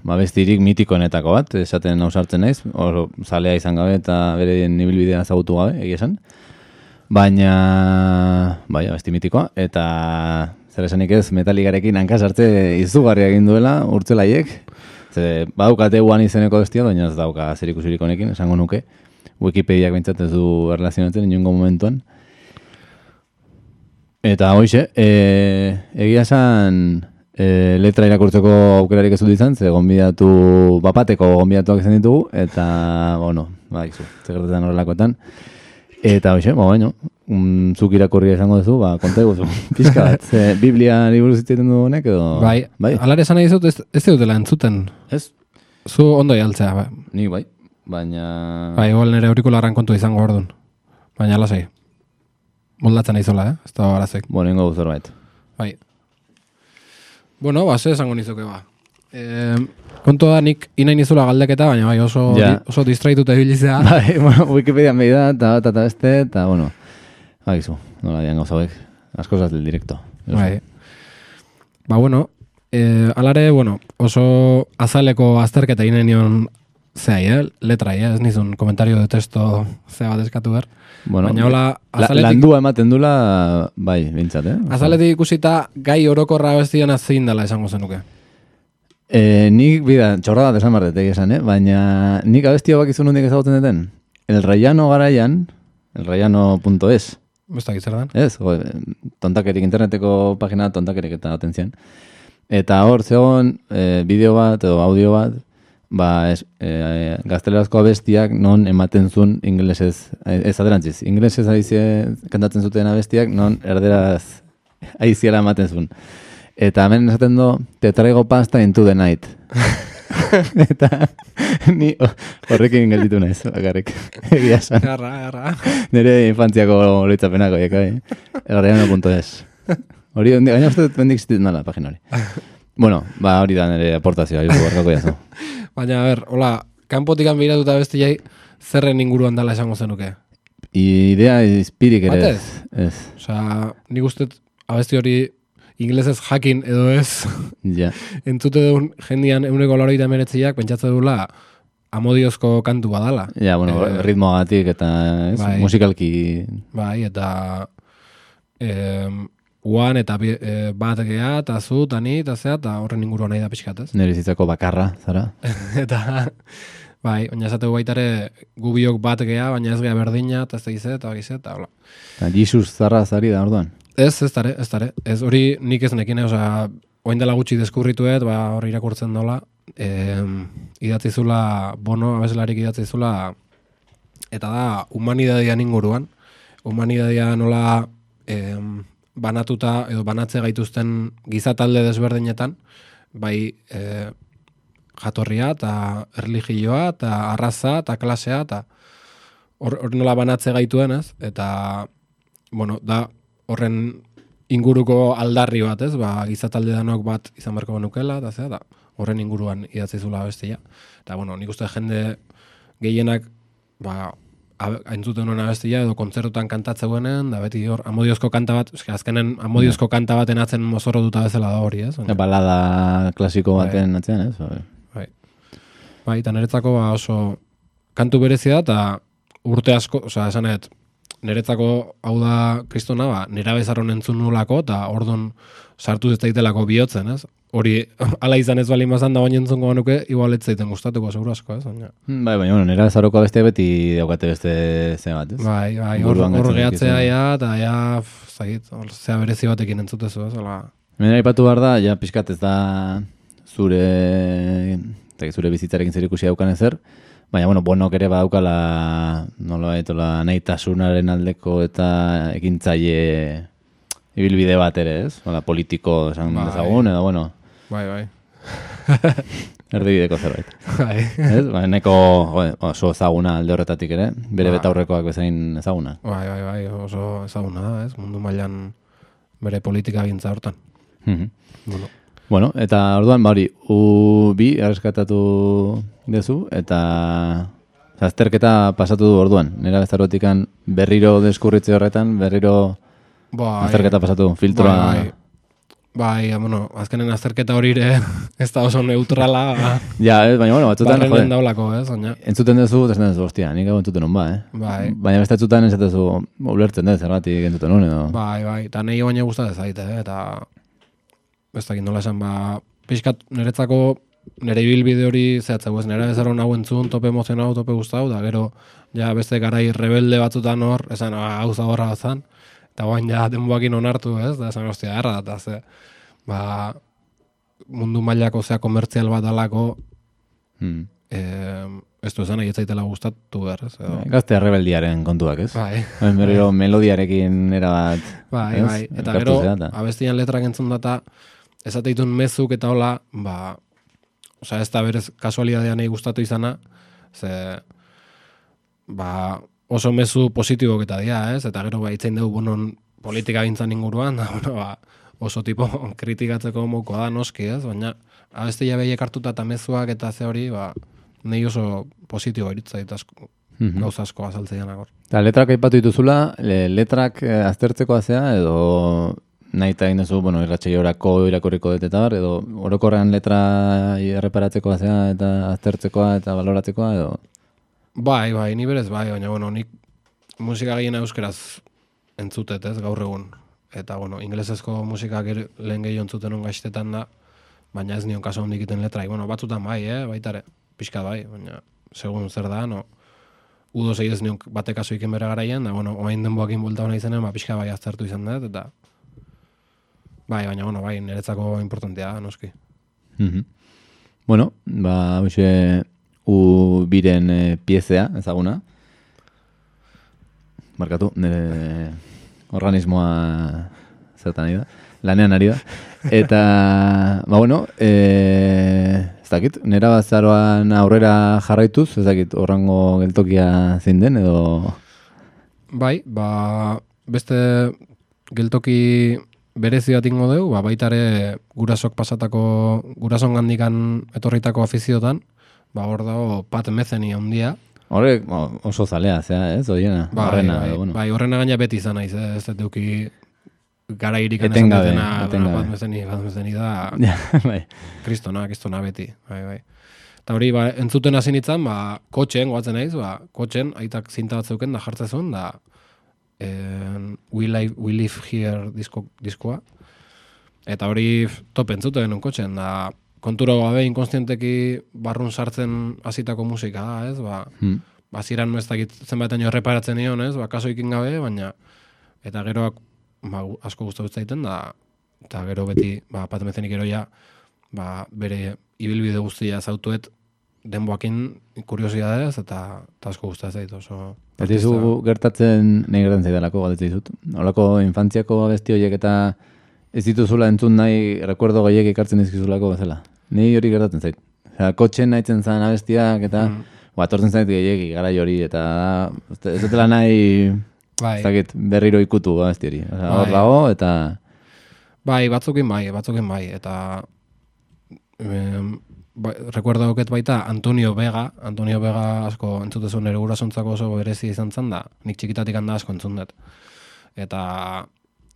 S1: babestirik mitikoenetako bat, esaten hausartzen naiz, oro zalea izan gabe eta bere nibilbidea ezagutu gabe, egia esan. Baina, bai, abesti mitikoa, eta zer esanik ez, metaligarekin hankasartze izugarria egin duela, urtzelaiek. Ze, badukate guan izeneko bestia, baina ez dauka zer ikusirik honekin, esango nuke. Wikipediak bintzat ez du erlazionatzen inongo momentuan. Eta hoxe, e, egia esan e, letra irakurtzeko aukerarik ez dut izan, ze gonbidatu, bapateko gonbidatuak izan ditugu, eta, bueno, ba, izu, zegertetan horrelakoetan. Eta hoxe, ba, baino, un, zuk irakurri esango duzu, ba, konta eguzu, pixka bat, ze Biblia liburu ziteten du honek, edo...
S2: Bai,
S1: bai,
S2: alare esan nahi dizut, ez, ez dutela entzuten.
S1: ez,
S2: Zu ondo jaltzea, bai.
S1: ni bai, baina...
S2: Bai, igual nire aurikularran kontu izango ordun. Baina lasai. Moldatzen aizola, eh? Ez da barazek.
S1: Bueno, ingo zerbait.
S2: Bai. Bueno, ba, ze esango nizuke ba. E, kontu da nik inain nizula galdeketa, baina bai oso,
S1: Ja.
S2: oso distraituta ibilizea.
S1: Bai, bueno, Wikipedian behi da, eta bat eta beste, eta, bueno, bakizu, nola dian gauza hauek, las cosas del directo.
S2: Bai. Ba, bueno, e, alare, bueno, oso azaleko azterketa egin nion zehai, eh? letrai, eh? ez nizun komentario de testo zea bat eskatu behar.
S1: Bueno,
S2: Baina hola,
S1: la,
S2: azaletik-
S1: landua ematen dula, bai, bintzat, eh?
S2: Azaletik ikusita gai orokorra bestian zein dela esango zenuke.
S1: E, nik, bida, txorra bat esan barret, egia esan, eh? Baina nik abestio bak izun hundik ezagutzen duten. El Rayano garaian, elrayano.es,
S2: Besta zer dan?
S1: ez? Jo, tontakerik, interneteko pagina tontakerik eta atentzien. Eta hor, zegoen, e, bideo bat edo audio bat, ba, ez, e, gaztelerazko abestiak non ematen zuen inglesez, eh, ez aderantziz, inglesez aizie kantatzen zuten abestiak non erderaz aiziara ematen zuen. Eta hemen esaten do, te traigo pasta into the night. eta ni ho- horrekin gelditu naiz, bakarrik. Egia esan.
S2: Garra, garra.
S1: Nire infantziako oloitzapenako, eka, eh? Elgarriano.es. Hori, ondi- gaina uste dut bendik zitzen dela, pagina hori. Bueno, ba, hori da nire aportazioa, hiru barkako jazu.
S2: Baina, a ber, hola, kanpotikan begiratuta beste jai, zerren inguruan dela esango zenuke.
S1: Idea izpirik ere ez. ez.
S2: Osea, nik uste abesti hori inglesez jakin edo ez,
S1: Ja.
S2: entzute duen jendian euneko laurogeita meretziak pentsatzen dula amodiozko kantu badala.
S1: Ja, bueno,
S2: Eh,
S1: ritmoagatik eta ez,
S2: bai.
S1: musikalki
S2: Bai, eta em, uan eta bi, e, bat geha, eta zu, eta ni, eta zea, eta horren inguruan nahi da pixkat, ez?
S1: nire zitzako bakarra, zara.
S2: eta, bai, oina esateu baitare gu biok bat geha, baina ez geha berdina, eta ez da eta bagize, eta hola.
S1: Eta Jesus zarra zari da orduan.
S2: Ez, ez tare, ez tare. Ez hori nik ez nekin, osea, oin dela gutxi deskurrituet, ba, hori irakurtzen dola, e, idatzi zula, bono, abeselarik idatzi zula, eta da, humanidadian inguruan. Humanidadia nola e, banatuta, edo banatze gaituzten gizatalde desberdinetan, bai e, jatorria, eta erligioa, eta arraza, eta klasea, eta hor, hor nola banatze gaituen, ez? Eta, bueno, da horren inguruko aldarri bat, ez? Ba, gizatalde danok bat izan beharko genukela, eta zera, da, horren inguruan idatzi zula bestia. Eta, bueno, nik uste jende gehienak, ba, aintzuten nuen abestia edo kontzertutan kantatzeuen, da beti hor, amodiozko kanta bat, eske azkenen amodiozko kanta baten atzen mozorro duta bezala da hori, ez? Baina-
S1: Balada klasiko baten atzean, ez? Bai.
S2: Bai. Bai, eta niretzako ba oso kantu berezia da, eta urte asko, osea, esanet, niretzako hau da kristona, ba, nera bezaron entzun nulako, eta ordon sartu ez daitelako bihotzen, ez? Hori, ala izan ez bali mazan da baina entzungo genuke, igual ez zaiten gustatuko, seguru asko, ez? Baina,
S1: Bai, baina, bueno, nera zaroko beste beti daukate beste ze bat, ez?
S2: bai, bai, hor, hor gehatzea ja, eta ja, zait, hor, zea berezi batekin entzutezu, ez? Hala,
S1: Hemen aipatu behar da, ja pixkat ez da zure, eta zure bizitzarekin zer ikusi daukan ezer, baina, bueno, bonok ere badaukala, nola baitola, nahitasunaren aldeko eta ekintzaile ibilbide bat ere, ez? Hola, politiko esan
S2: Bai.
S1: dezagun, edo, bueno,
S2: bai, bai.
S1: erdibideko zerbait.
S2: bai.
S1: Ez? Ba, neko jo, oso ezaguna alde horretatik ere, bere
S2: Bai.
S1: betaurrekoak bezain ezaguna.
S2: Bai, bai, bai, oso ezaguna da, ez? Mundu mailan bere politika gintza hortan.
S1: Mhm.
S2: Bueno,
S1: Bueno, eta orduan, ba hori, u bi erreskatatu dezu, eta azterketa pasatu du orduan. Nera bezarotikan berriro deskurritze horretan, berriro
S2: bai,
S1: azterketa pasatu, filtroa.
S2: Bai, bai. Bai, bueno, azkenen azterketa hori ere ez da oso neutrala,
S1: Ja, ez, baina, bueno, batzutan,
S2: barrenen daulako, ez, baina,
S1: entzuten duzu, eta esan duzu, ostia, nik hau entzuten ba, eh?
S2: Bai.
S1: Baina beste atzutan ez duzu, ulertzen dut, zergatik entzuten nun, edo.
S2: bai, bai, eta nahi baina gustatzen zaite, eh, eta ez dakit nola esan, ba, pixkat niretzako nire ibilbide hori zehatzeu, ez nire bezaron hau entzun, tope emozionau, tope gustau, da gero, ja, beste garai rebelde batzutan hor, esan, ah, hau zaborra zan, eta guain ja denboakin onartu, ez, da esan, ostia, erra, eta ze, ba, mundu mailako zea komertzial bat alako,
S1: Hmm.
S2: eh, ez du esan, nahi ez zaitela gustatu behar, ez, edo,
S1: Gazte rebeldiaren kontuak, ez?
S2: bai,
S1: berriro melodiarekin erabat...
S2: bai,
S1: ez?
S2: bai, eta gero, abestian letrak entzun data, esateitun mezuk eta hola, ba, osea, ez da berez kasualidadean nahi gustatu izana, ze, ba, oso mezu positibok eta dia, ez? Eta gero ba, itzein dugu bonon politika gintzan inguruan, da, bueno, ba, oso tipo kritikatzeko moko da noski, ez? Baina, abestia behiek hartuta eta mezuak eta ze hori, ba, nahi oso positibo iritzait asko,
S1: Mhm.
S2: gauza asko azaltzeian agor.
S1: Eta letrak aipatu dituzula, le, letrak eh, aztertzeko azea edo nahi eta egin duzu, bueno, irratxeiorako irakurriko dut eta bar, edo orokorrean letra erreparatzekoa zea eta aztertzekoa eta baloratzekoa, edo...
S2: Bai, bai, ni berez bai, baina, bueno, nik musika gehiena euskeraz entzutet, ez, gaur egun. Eta, bueno, inglesezko musika gero, lehen gehi entzuten on gaiztetan da, baina ez nion kaso hondik iten letra. Bueno, batzutan bai, eh, baitare, pixka bai, baina, segun zer da, no, udo zei ez nion bate kaso iken bere garaien, da, bueno, oain denboakin bulta hona izanen, ba, pixka bai aztertu izan dut, eta, bai, baina, bueno, bai, niretzako importantea, noski.
S1: Mhm. Bueno, ba, hoxe, u biren e, piezea, ezaguna. Markatu, nire organismoa zertan da, lanean ari da. Eta, ba, bueno, e, ez dakit, nera bazaroan aurrera jarraituz, ez dakit, horrango geltokia zein den, edo...
S2: Bai, ba, beste geltoki berezi bat ingo dugu, ba, baita ere gurasok pasatako, gurason gandikan etorritako afiziotan, ba, hor dago Pat Metheny handia,
S1: Horrek ba, oso zalea, zea, ez, oiena,
S2: Bai,
S1: horrena,
S2: bai,
S1: bueno.
S2: bai, horrena gaina beti izan naiz, ez dut duki gara irikan esan dutena, bueno, bat mezeni, bat mezeni da,
S1: bai.
S2: kristona, kristona beti, bai, bai. Eta hori, ba, entzuten hasi nintzen, ba, kotxen, goatzen naiz, ba, kotxen, aitak zinta bat zeuken, da jartzen zuen, da, en, we, live, we Live Here disko, diskoa. Eta hori top entzuten genuen kotxen, da, kontura gabe inkonstienteki barrun sartzen hasitako musika da, ez, ba,
S1: Hmm.
S2: baziran ez dakit jo erreparatzen nion, ez, ba, kaso ikin gabe, baina, eta geroak, ba, asko gustatu zaiten, da, eta gero beti, ba, patmezenik gero ja, ba, bere ibilbide guztia zautuet, denboakin kuriosidadez, eta, eta asko gustatzen zait, oso...
S1: Ez dizu gertatzen, nahi gertatzen zaidalako, galdetzen dizut. Olako infantziako abesti horiek eta ez dituzula entzun nahi recuerdo gehiek ekartzen dizkizulako bezala. Ni hori gertatzen zait. Osea, kotxen nahitzen zan abestiak eta
S2: Mm.
S1: ba, etortzen zait gehiegi gara hori eta ez dutela nahi
S2: Bai,
S1: ez dakit, berriro ikutu abesti hori. Osea, hor
S2: Bai.
S1: dago eta
S2: bai, batzukin bai, batzukin bai, eta em, ba, recuerdo dauket baita Antonio Vega, Antonio Vega asko entzutezun nire gurasontzako oso berezi izan zen da, nik txikitatik handa asko entzun dut. Eta,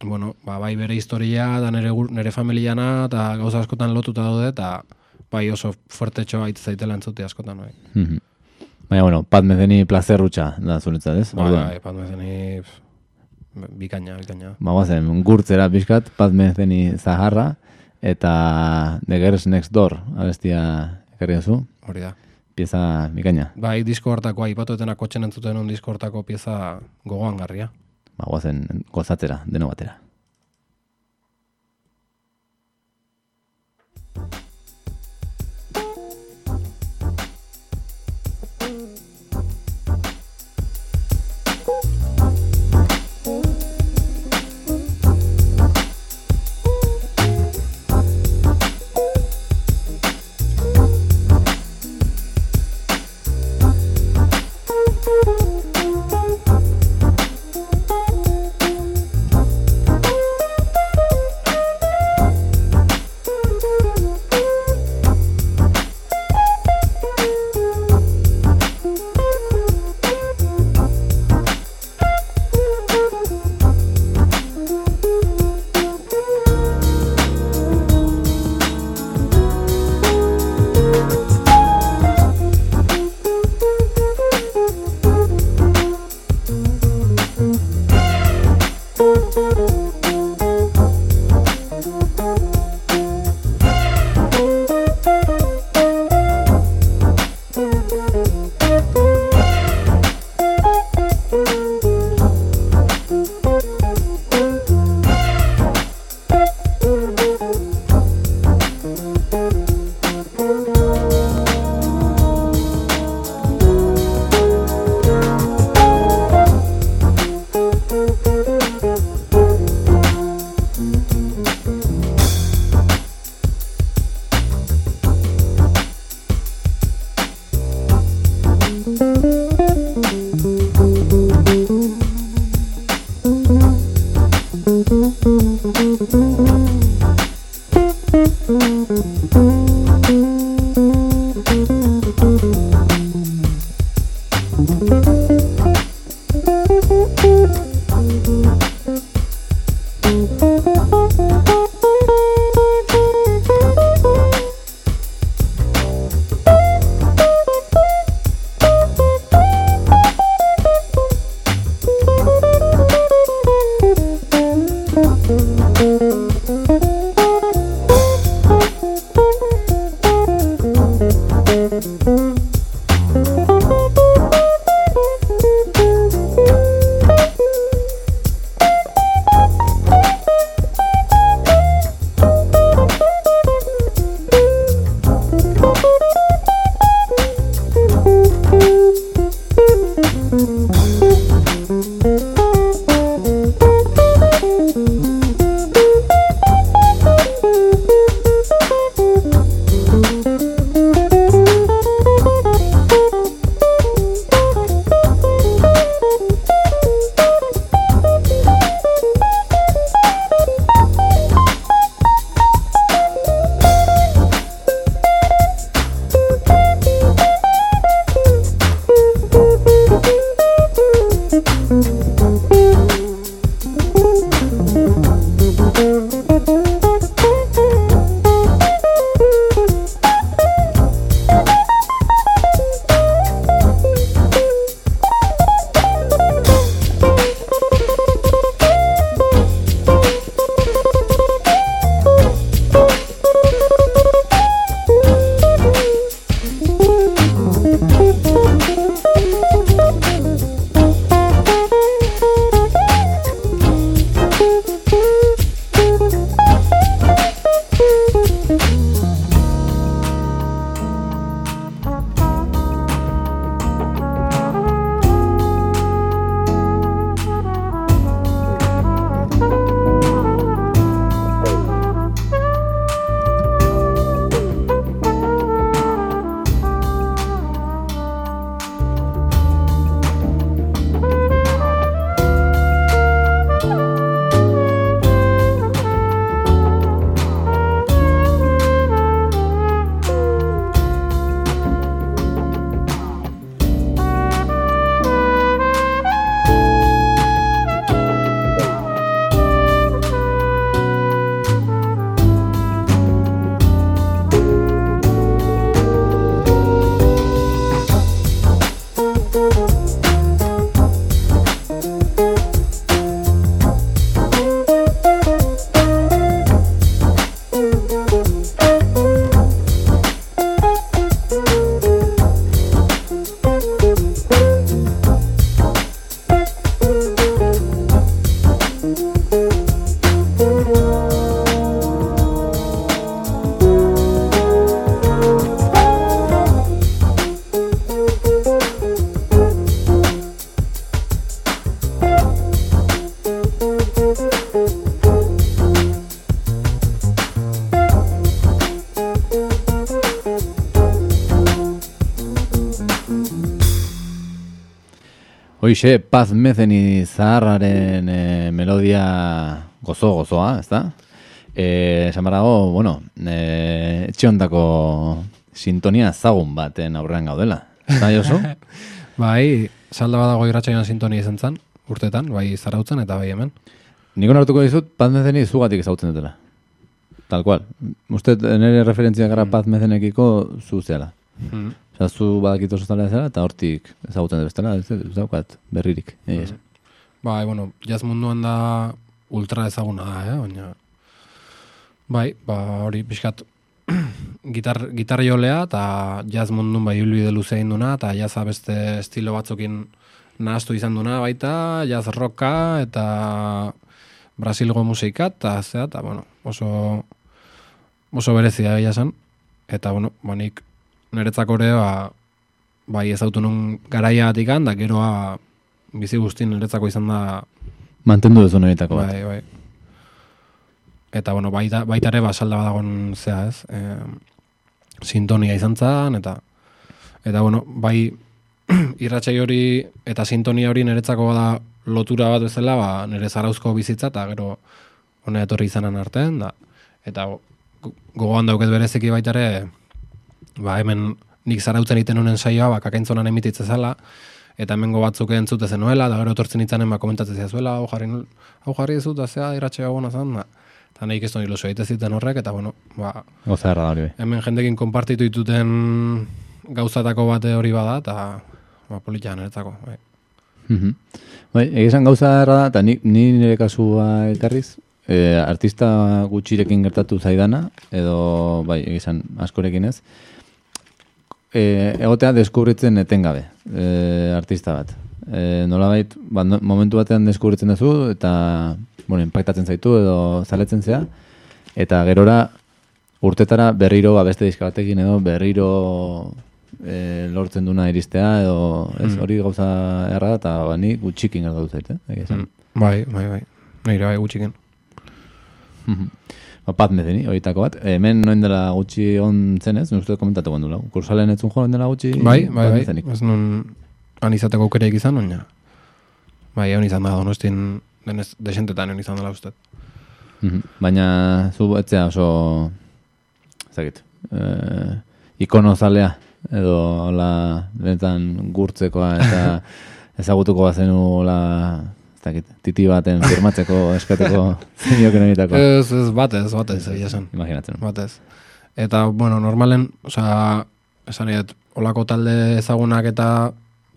S2: bueno, ba, bai bere historia, da nire, gur- nire familiana, eta gauza askotan lotuta daude, eta bai oso fuertetxo ait zaitela entzuti askotan, bai.
S1: Mhm. Baina, bueno, Pat Metheny placer hutsa da zuretzat, ez? Orduan,
S2: bai, pat mezeni, bikaina, bikaina.
S1: Ba, guazen, gurtzera pixkat, Pat Metheny zaharra, eta The Girls Next Door abestia ekarri duzu,
S2: Hori da.
S1: pieza bikaina.
S2: Bai, disko hortako, aipatuetena kotxen entzuten un disko hortako pieza gogoan garria.
S1: Ba, guazen, gozatzera, deno batera. Hoixe, Paz Mezeni zaharraren e, melodia gozo-gozoa, ez da? E, esan barago, bueno, e, etxe hondako sintonia zagun baten aurrean gaudela. Ez da, Josu?
S2: Bai, salda badago irratxaian sintonia izan zen, urtetan, bai zarautzen eta bai hemen.
S1: Niko hartuko dizut, Paz Mezeni zugatik ezagutzen dutela. Tal cual. Uste, nire referentzia gara Paz Mezenekiko zu zeala.
S2: Mm.
S1: Zu badakit oso zalea zela, eta hortik ezagutzen dut bestela, ez, daukat berririk. egia esan.
S2: Bai, bueno, jazz munduan da ultra ezaguna da, eh? baina... Bai, ba, hori pixkat gitar, gitar jolea eta jazz mundun bai hilbide luze egin duna, eta jazza beste estilo batzukin nahastu izan duna baita, jazz rocka eta Brasilgo musika, eta zea, eta bueno, oso, oso berezia egia esan. Eta, bueno, ba, nik niretzako ere, ba, bai ezautu nun garaia atikan, da geroa bizi guztien niretzako izan da
S1: Mantendu duzu niretako bat.
S2: Bai, bai. Eta, bueno, baita, baita ere basalda badagon zea, ez? E, sintonia izan zen, eta, eta, bueno, bai, irratxai hori eta sintonia hori niretzako da lotura bat bezala, ba, nire zarauzko bizitza, eta gero honea etorri izanan artean, da, eta go- gogoan dauket berezeki baita ere, ba, hemen nik zarautzen iten honen saioa, ba, kakaintzonan emititze zela, eta hemengo batzuk entzute zenuela, da gero etortzen itzanen, ba, komentatzen ziazuela, hau jarri, hau jarri ez dut, da zea, irratxe gona zan, da. Eta nahi ikeston ilusio egite ziten horrek, eta bueno, ba,
S1: Gozarra da hori bai.
S2: hemen jendekin konpartitu dituten gauzatako bate hori bada, eta ba, polita niretzako. Bai.
S1: Mhm. Bai, egizan gauza da, eta ni, ni nire kasua elkarriz, e, artista gutxirekin gertatu zaidana, edo, bai, egizan askorekin ez, e, egotea deskubritzen etengabe, e, artista bat. E, nolabait, ba, no- momentu batean deskubritzen duzu, eta, bueno, impactatzen zaitu edo zaletzen zea, eta gerora urtetara berriro ba, beste diska batekin edo berriro e, lortzen duna iristea edo ez hori gauza erra eta ba, ni gutxikin gertatu zait, eh? esan.
S2: Bai, bai, bai. Nire bai gutxiken.
S1: Ba, Pat Metheny, horietako bat. Hemen noin dela gutxi on zenez, uste komentatu gondula. Kursalen etzun joan dela gutxi
S2: Bai, bai, bai.
S1: Methenyk.
S2: Ez nun han izateko izan, oina. Bai, egon izan da, donostin denez desentetan egon izan dela uste.
S1: Mhm. Baina zu etzea oso ezakit, eh, ikono zalea edo hola benetan gurtzekoa eta ezagutuko bazenu hola ez dakit, titi baten firmatzeko eskateko zenioken horietako.
S2: Ez, ez, batez, batez, egia esan.
S1: Imaginatzen.
S2: Batez. Eta, bueno, normalen, osea, esan dut, olako talde ezagunak eta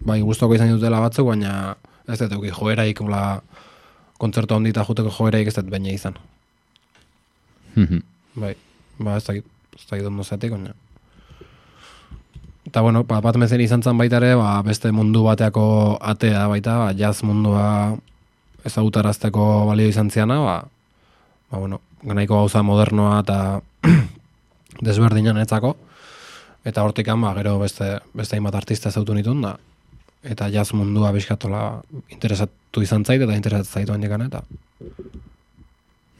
S2: bai gustoko izan dutela batzuk, baina ez dut euki joeraik, hola, kontzertu handita juteko joeraik ez dut baina izan.
S1: Mhm.
S2: Bai, ba, ez dakit, ez dakit ondo zatik, baina. Eta, bueno, ba, bat mezen izan zen baita ere, ba, beste mundu bateako atea baita, ba, jazz mundua ezagutarazteko balio izan ziana, ba, ba, bueno, nahiko gauza modernoa eta desberdinan etzako. Eta hortikan, ba, gero beste, beste hainbat artista ezautu nituen, da, eta jazz mundua bizkatola interesatu izan zait, eta interesatu zaitu handikan, eta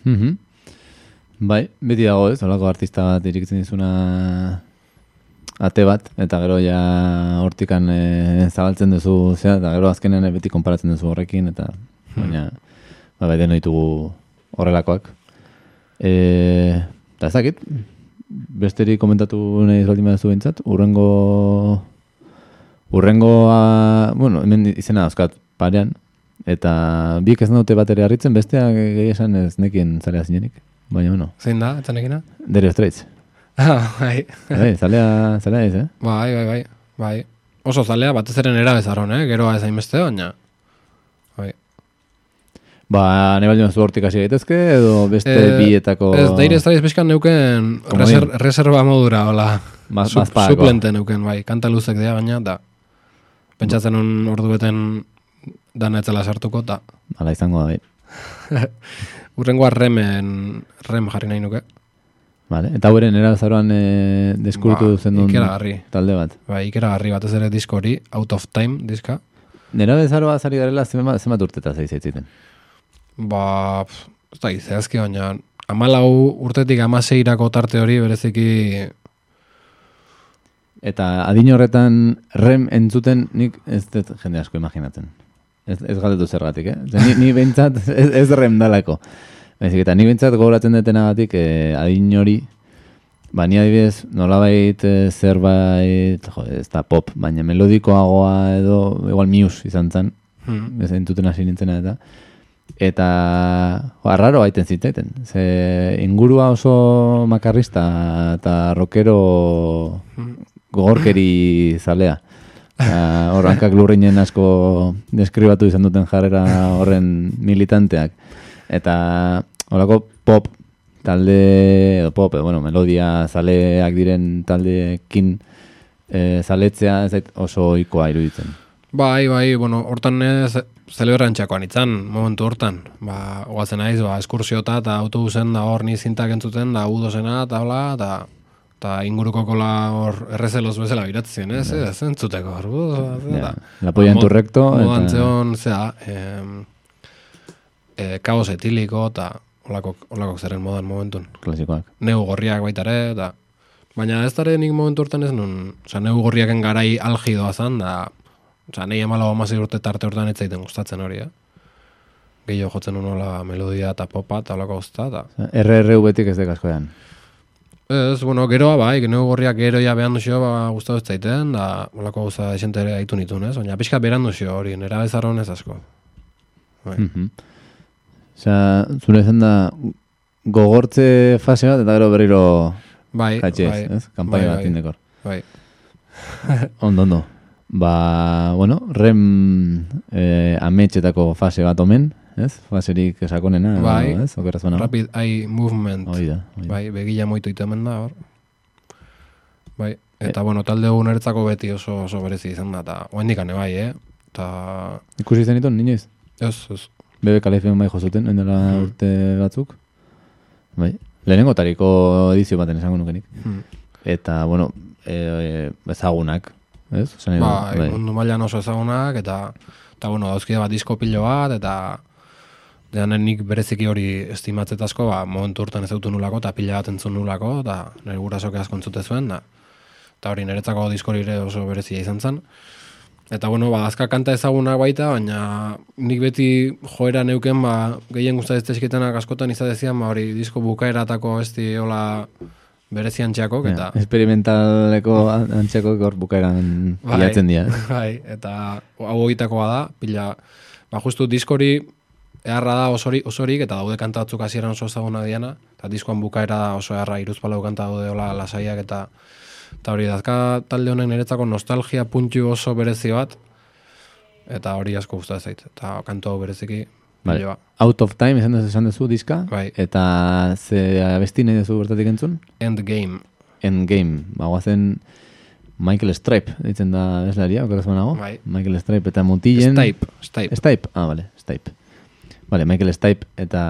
S1: Mhm. Bai, beti dago ez, holako artista bat irikitzen dizuna ate bat, eta gero ja hortikan e, zabaltzen duzu zea, eta gero azkenean beti konparatzen duzu horrekin, eta baina, ba, bai deno ditugu horrelakoak. E, eta ez dakit, besterik komentatu nahi baldin baduzu behintzat, urrengo, urrengoa, bueno, hemen izena dauzkat parean, eta biek ez naute bat ere harritzen, besteak gehi esan ez nekien zalea zinenik. Baina, bueno,
S2: zein da, etzenekina?
S1: Dere Straits.
S2: Ah, bai.
S1: Bai, zalea, zalea ez, eh?
S2: Bai, bai, bai, bai. Oso zalea, batez eren erabezaron, eh? Geroa ez hainbeste, baina. Bai.
S1: Ba, ne baldin zu hortik hasi daitezke, edo beste
S2: Eh,
S1: bietako...
S2: Ez, deire ez daiz pixkan neuken reser, reserva modura, hola.
S1: Ma-
S2: Sup-
S1: mazpako.
S2: Suplente neuken, bai. Kanta luzek dira, baina, da. Pentsatzen un ordu beten dana etzela sartuko, eta
S1: Hala izango da, bai.
S2: urrengoa remen, rem jarri nahi nuke.
S1: Vale. Eta hauren erazaroan e, deskubritu
S2: Ba,
S1: zen duen
S2: ikeragarri.
S1: talde bat.
S2: Bai, ikeragarri batez ere disko hori, out of time diska.
S1: Nera bezaroa zari garela zenbat, zenbat urteta zaizatzen.
S2: Ba, ez da, zehazki baina, amalau urtetik amaseirako tarte hori bereziki
S1: Eta adin horretan rem entzuten nik ez dut jende asko imaginatzen. Ez, ez galdetu zergatik, eh? Ze Ni, ni behintzat ez, ez rem dalako. Baizik, eta ni behintzat gogoratzen detenagatik eh, adin hori, ba, ni adibidez nolabait eh, zerbait, jo, ez da pop, baina melodikoagoa edo, igual muse izan zen,
S2: hmm,
S1: ez entzuten hasi nintzena eta eta arraro baiten ziteten. Ze ingurua oso makarrista eta rockero gogorkeri zalea. Hor, hankak lurrinen asko deskribatu izan duten jarrera horren militanteak. Eta horako pop talde, edo pop, edo, bueno, melodia zaleak diren taldeekin e, zaletzea ez oso ohikoa iruditzen.
S2: Bai, bai, bueno, hortan ez zelebrantxakoan itzan, momentu hortan. Ba, oazen naiz, ba, eskursiota eta autobusen da hor ni zintak entzuten, da udosena eta hola, eta eta inguruko kola hor errezeloz bezala biratzen, ez? Ez entzuteko, hor, bu,
S1: Ja, la polla en tu recto,
S2: Modan zeon, em, e, kaos etiliko, eta olako, olako modan momentun.
S1: Klasikoak.
S2: Neu gorriak baita ere, eta... Baina ez dara nik momentu hortan ez nun, oza, neu gorriaken garai algidoa zan, da, oza, nahi amala amazai urte tarte hortan ez zaiten gustatzen hori, eh? Gehiago jotzen unola melodia eta popa eta olako guzta, eta...
S1: RRU betik ez dekaskoean.
S2: Ez, bueno, geroa bai, neu gorriak geroia behan duzio, ba, gustatu ez zaiten, da, olako gauza esente ere haitu nituen, ez? Baina pixka beran duzio hori, nera bezaron ez asko. Bai.
S1: Mhm. Osea, zure izan da gogortze fase bat eta gero berriro
S2: Bai,
S1: katxez,
S2: bai,
S1: ez? Kampaia
S2: bai,
S1: bat indekor.
S2: Bai,
S1: Ondo, ondo. Ba, bueno, rem eh, ametxetako fase bat omen, ez? Faserik sakonena,
S2: Bai.
S1: ez? Okeraz
S2: rapid eye movement.
S1: Hoi da, hoi da.
S2: Bai, begila moito itemen da, hor. Bai, Eta, bueno, talde niretzako beti oso, oso berezi izan da, eta oendik ane bai, eh? Eta,
S1: Ikusi zen ditun, inoiz?
S2: ez, ez,
S1: Bebe kalefion bai jozuten, endela
S2: Hmm.
S1: urte batzuk. Bai. Lehenengo tariko edizio baten esango nukenik.
S2: hmm.
S1: Eta, bueno, e, ezagunak, ez? Nahi
S2: ba,
S1: dut,
S2: mundu mailan oso ezagunak, eta, eta bueno, dauzkide bat disko pilo bat, eta deanen nik bereziki hori estimatzetazko, ba, momentu urten ez nulako, eta pila bat entzun nulako, eta nire gurasoke asko entzute zuen, da, eta hori niretzako diskori ere oso berezia izan zen. Eta bueno, ba, azka kanta ezagunak baita, baina nik beti joera neuken, ba, gehien guztat ez askotan izatezian, ba, hori disko bukaeratako esti hola berezian txakok, eta...
S1: Ja, experimentaleko antxeko hor bukaeran
S2: Bai.
S1: bilatzen dira.
S2: Bai, eta hau egitakoa da, pila, ba, justu diskori eharra da osori, osorik, eta daude kanta batzuk hasieran oso ezaguna diana, eta diskoan bukaera da oso eharra iruzpalau kanta daude hola lasaiak, eta eta hori dazka talde honen niretzako nostalgia puntu oso berezi bat, eta hori asko gustatzen zait, eta kantu hau bereziki,
S1: Vale.
S2: pilo bat.
S1: Out of Time esan duzu esan duzu diska,
S2: Bai.
S1: eta ze abesti nahi duzu bertatik entzun?
S2: Endgame,
S1: Endgame, ba, guazen Michael Stipe, ditzen da bezlaria, okeraz banago?
S2: Bai.
S1: Michael Stipe eta mutillen...
S2: Stipe, Stipe.
S1: Stipe, ah, vale, Stipe. Vale, Michael Stipe eta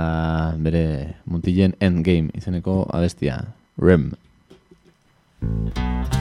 S1: bere mutillen Endgame izeneko abestia. Rem.
S4: Ba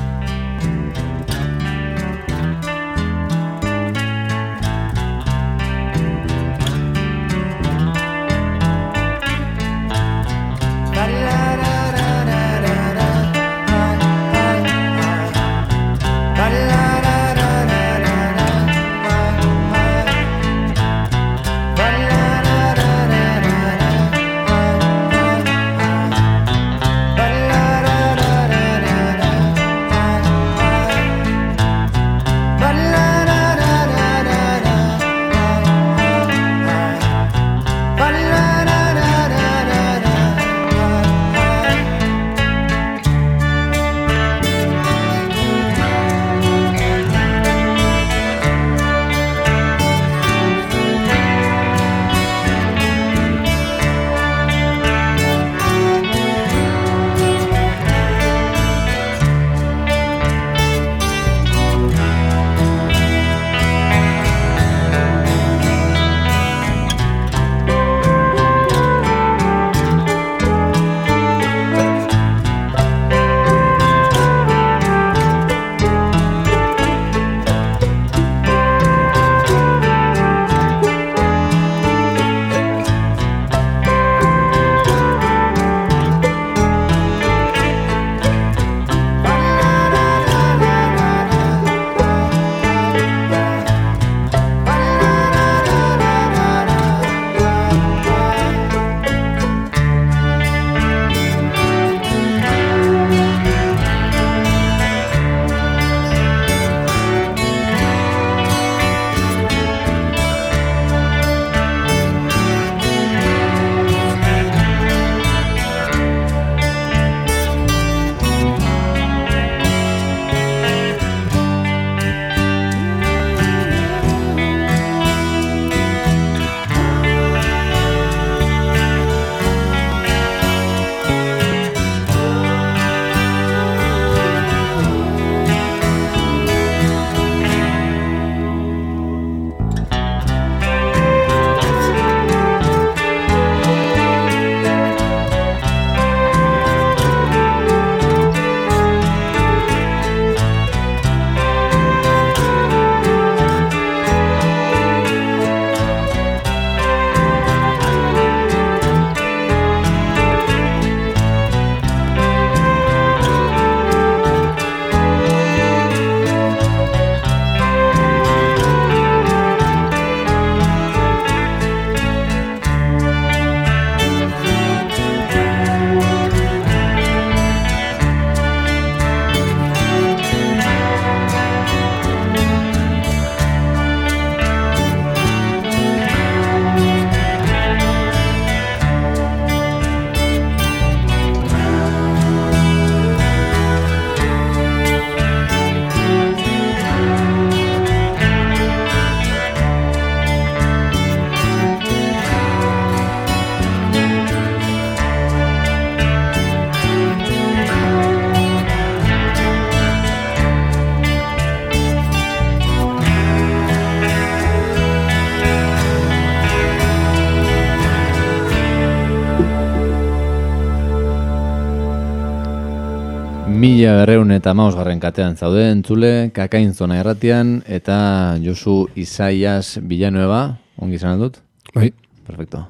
S1: Mila berreun eta mausgarren katean zaude entzule, kakain zona erratian, eta Josu Isaias Villanueva, ongi izan dut?
S2: Bai,
S1: Perfecto.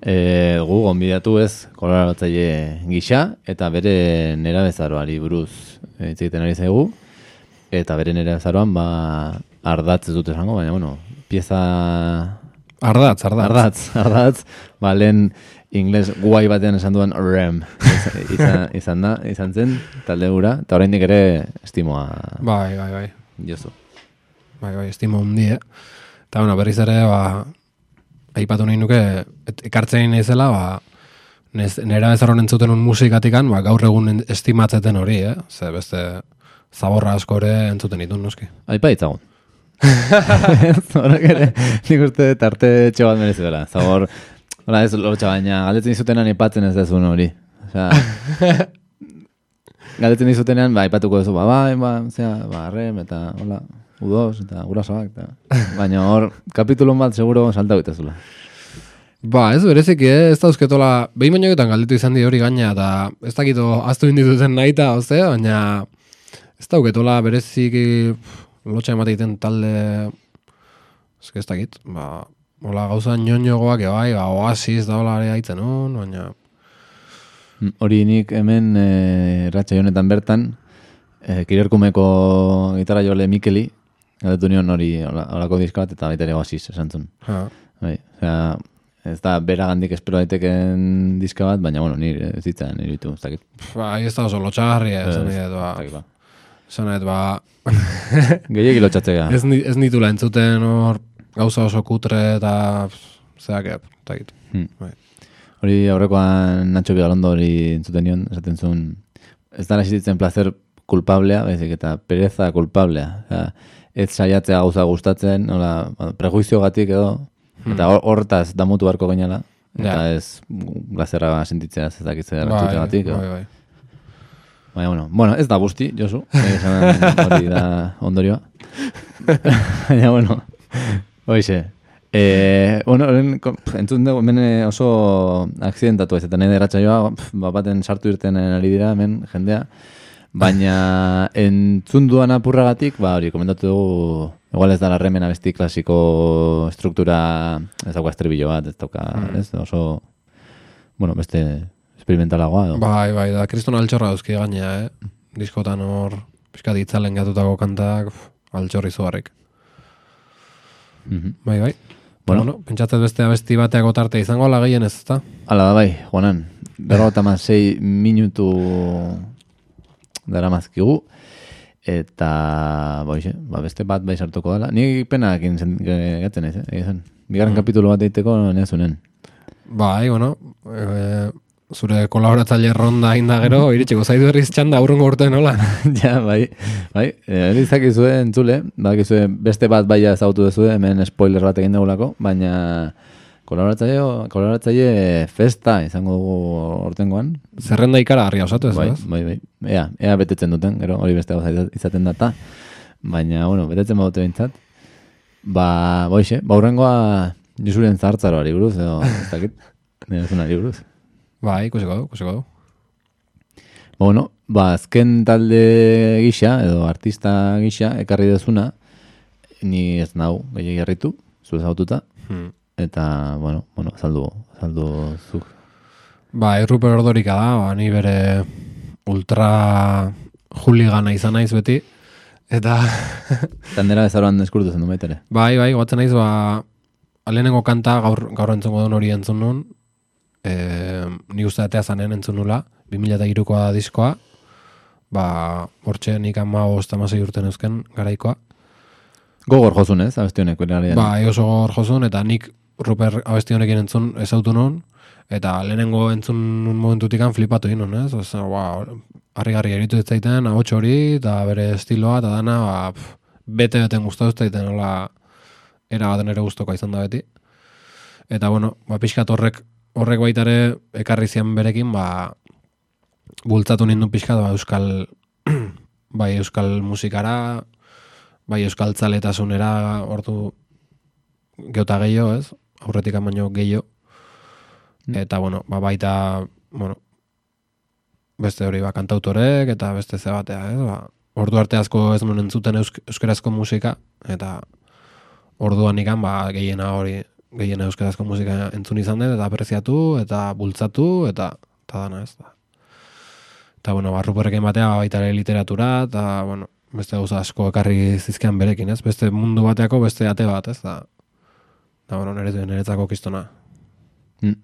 S1: E, gu gonbidatu ez kolaboratzaile gisa, eta bere nerabezaroari buruz eh, hitz egiten ari zaigu, eta bere nerabezaroan ba, ardatz ez dut esango, baina bueno, pieza
S2: ardatz, ardatz.
S1: ardatz, ardatz, ba, lehen ingles guai batean esan duen rem izan, izan, da, izan zen, talde gura, eta oraindik ere estimoa
S2: Bai, bai, bai.
S1: jozu.
S2: Bai, bai, estimo hundi, eh? Eta, bueno, berriz ere, ba, aipatu nahi nuke, et, ekartzen nahi ba, nez, nera bezaron entzuten un musikatikan, ba, gaur egun en- estimatzeten hori, eh? Ze beste zaborra asko ere entzuten ditun, noski.
S1: Aipa ditzagun. Zorak ere, nik uste tarte etxe bat merezi dela. Zabor, hola ez lotxa baina, galdetzen izutenan aipatzen ez dezun hori. Osea, galdetzen izutenean, ba, aipatuko duzu, ba, bai, ba, zera, ba, rem, eta, hola, udos, eta gurasoak, eta, baina hor, kapitulun bat seguro salta bitezula.
S2: Ba, ez bereziki, eh? ez dauzketola, behin bainoetan galdetu izan di hori gaina, eta ez dakito aztu indituten nahi eta, oze, baina ez dauketola bereziki pff, lotxa emate egiten talde, ez dakit, ba, hola gauza ñoñogoak, e, bai, ba, oasis da hola ere haitzen hon, baina,
S1: Mm, Hori nik hemen e, ratxa honetan bertan, e, kirerkumeko gitarra jole Mikeli, galdetu nion hori holako diska bat, eta baita ere oasis esan zuen.
S2: ha,
S1: Bai, osea, ez da beragandik espero daiteken diska bat, baina bueno, nire ez ditzen, nire ditu, ez dakit.
S2: pff, ba, ez da oso lotxagarria, esan
S1: Ez,
S2: dut, ba,
S1: ba.
S2: esan dut, ba,
S1: Gehiagik lotxatzea.
S2: ez, ni- ez nitula entzuten hor gauza oso kutre eta, zeak, ez dakit.
S1: Hmm.
S2: Bai.
S1: Hori aurrekoan Nacho Vigalondo hori entzuten nion, esaten zuen, ez dara existitzen placer culpablea, baizik eta pereza culpablea. Osea, ez saiatzea gauza gustatzen, nola, ba, prejuizio gatik edo, eta hor- hortaz damutu beharko gainala, eta
S2: Ja.
S1: ez glazerra sentitzea ez dakitzea
S2: Bai, bai, bai.
S1: Baina, bueno, bueno, ez da guzti, Josu, hori da ondorioa. Baina, bueno, hoize. E, bueno, pf, entzun dugu, hemen eh, oso akzidentatu ez, eta nahi deratxa joa, pf, bat baten sartu irten ari dira, hemen, jendea. Baina entzun duan apurragatik, ba hori, komentatu dugu, igual ez da la remen abesti klasiko struktura, ez dauka estribillo bat, ez dauka, ez, oso, bueno, beste experimentalagoa, edo.
S2: Bai, bai, da kriston altxorra dauzki gainea, eh? Diskotan hor, pixka ditzalen gatutako kantak, altxorri
S1: Mhm.
S2: Bai, bai.
S1: Bueno.
S2: Bueno, pentsatzen beste abesti bateako tarte izango ala gehien ez, ezta?
S1: Hala da bai, Juanan, berrogota sei minutu dara mazkigu, eta boixe, ba, beste bat bai sartuko dela. Ni penak gaten ez, eh? egia esan. Bigarren kapitulu bat egiteko nezunen.
S2: Bai, bueno, e, zure kolaboratzaile ronda inda gero, iritsiko zaitu berriz txanda aurrengo urte nola.
S1: ja, bai, bai, hori izakizue entzule, bakizue beste bat bai ezagutu duzue, hemen spoiler bat egin dugulako, baina kolaboratzaile, kolaboratzaile festa izango dugu ortengoan,
S2: Zerrenda ikara harria osatu ez,
S1: bai,
S2: ez?
S1: bai, bai. Ea, ea betetzen duten, gero hori beste gauza izaten data. Baina, bueno, betetzen badute bintzat. Ba, boixe, ba, hurrengoa Josuren zahartzaroari buruz, edo, ez dakit, nire buruz.
S2: Bai, ikusiko du, ikusiko du.
S1: Ba, bueno, ba, azken talde gisa, edo artista gisa, ekarri dezuna, ni ez nau gehiagi harritu, zu ezaututa,
S2: Hmm.
S1: eta, bueno, bueno, saldu, saldu zuk.
S2: Ba, Ruper Ordorika da, ba, ni bere ultra juligana izan naiz beti. Eta,
S1: Tandera bezaroan eskurtu zen du baita ere.
S2: bai, bai, goatzen naiz, ba, lehenengo kanta gaur, gaur entzungo duen hori entzun nun, e, ni uste atea zanen entzun nula, 2002koa da diskoa, ba, hortxe nik ama ostamasei urten eusken garaikoa.
S1: Gogor jozun ez, abesti honek.
S2: Ba, oso gor jozun, eta nik Ruper abesti honekin entzun ezautu nun, eta lehenengo entzun nun momentutikan flipatu egin nun, ez? Oza, ba, harri-garri eritu ez zaiten, ahots hori, eta bere estiloa, eta dana, ba, bete-beten gustatu ez zaiten, hola, era baten ere guztokoa izan da beti. Eta, bueno, ba, pixkat horrek, horrek baitare ekarri zian berekin, ba, bultzatu nindun pixkat, ba, euskal, bai euskal musikara, bai euskal tzaletasunera ordu geota gehiago, ez? Aurretik baino gehiago. Eta, bueno, ba, baita, bueno, beste hori ba, kantautorek eta beste ze batea, ez? Ba, ordu arte asko ez nuen entzuten eusk, euskarazko musika, eta orduan ikan, ba, gehiena hori, gehiena euskarazko musika entzun izan dut, eta apreziatu, eta bultzatu, eta, eta dana ez da. Eta, bueno, ba, ruperrekin batea ba, baita ere literatura, eta, bueno, beste gauza asko ekarri zizkian berekin, ez? Beste mundu bateako beste ate bat, ez da. Da, bueno, nire, niretzako kistona.
S1: Mm.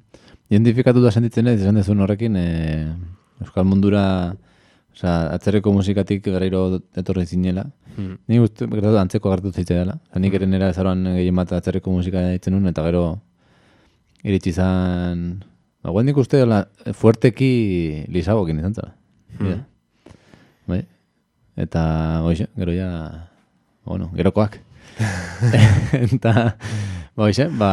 S1: Identifikatuta sentitzen ez, esan dezun horrekin, e, Euskal Mundura, osea, atzerreko musikatik garairo etorri zinela.
S2: Hmm.
S1: Ni uste, gertatu antzeko agertu zitzea dela. Nik ere nera ezaroan gehien bat atzerreko musika ditzen nuen, eta gero iritsi zan... Ba, guan nik uste la, fuerteki lisagokin izan zara.
S2: Hmm.
S1: Bai. Eta, hoxe, gero ja, bueno, gerokoak. eta, ba, hoxe, ba,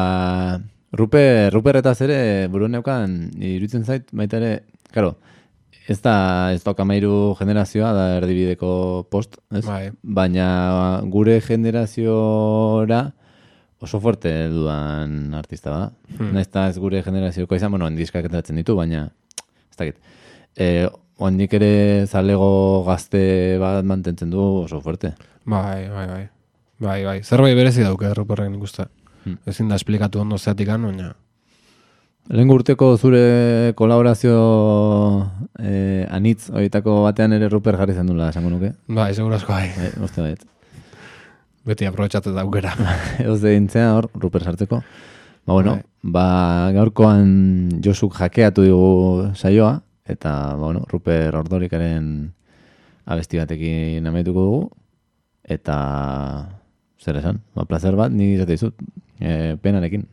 S1: Ruper, Ruperretaz ere buruen neukan, iruditzen zait, baita ere, karo, ez da, ez da kamairu generazioa, da erdibideko post, ez?
S2: Bai.
S1: Baina gure generaziora oso fuerte dudan artista da.
S2: Hmm.
S1: Naiz ez gure generazioko izan, bueno, diskak entratzen ditu, baina, ez dakit. E, Oandik ere zalego gazte bat mantentzen du oso fuerte.
S2: Bai, bai, bai. Bai, bai. Zerbait berezi dauke Ruperrek nik uste.
S1: Hmm.
S2: Ezin da esplikatu ondo zeatik baina...
S1: Lehen urteko zure kolaborazio eh, anitz horietako batean ere Ruper jarri zen dula, esango nuke.
S2: Bai, segurazko bai.
S1: Eh, uste bait.
S2: Beti aprobetxatu daukera.
S1: Eoz de dintzea hor, Ruper sartzeko. Ba, bueno,
S2: Bai.
S1: ba, gaurkoan Josuk jakeatu digu saioa, eta, ba, bueno, Ruper ordorikaren abesti batekin amaituko dugu, eta zer esan, ba, placer bat, ni izate dizut, e, penarekin.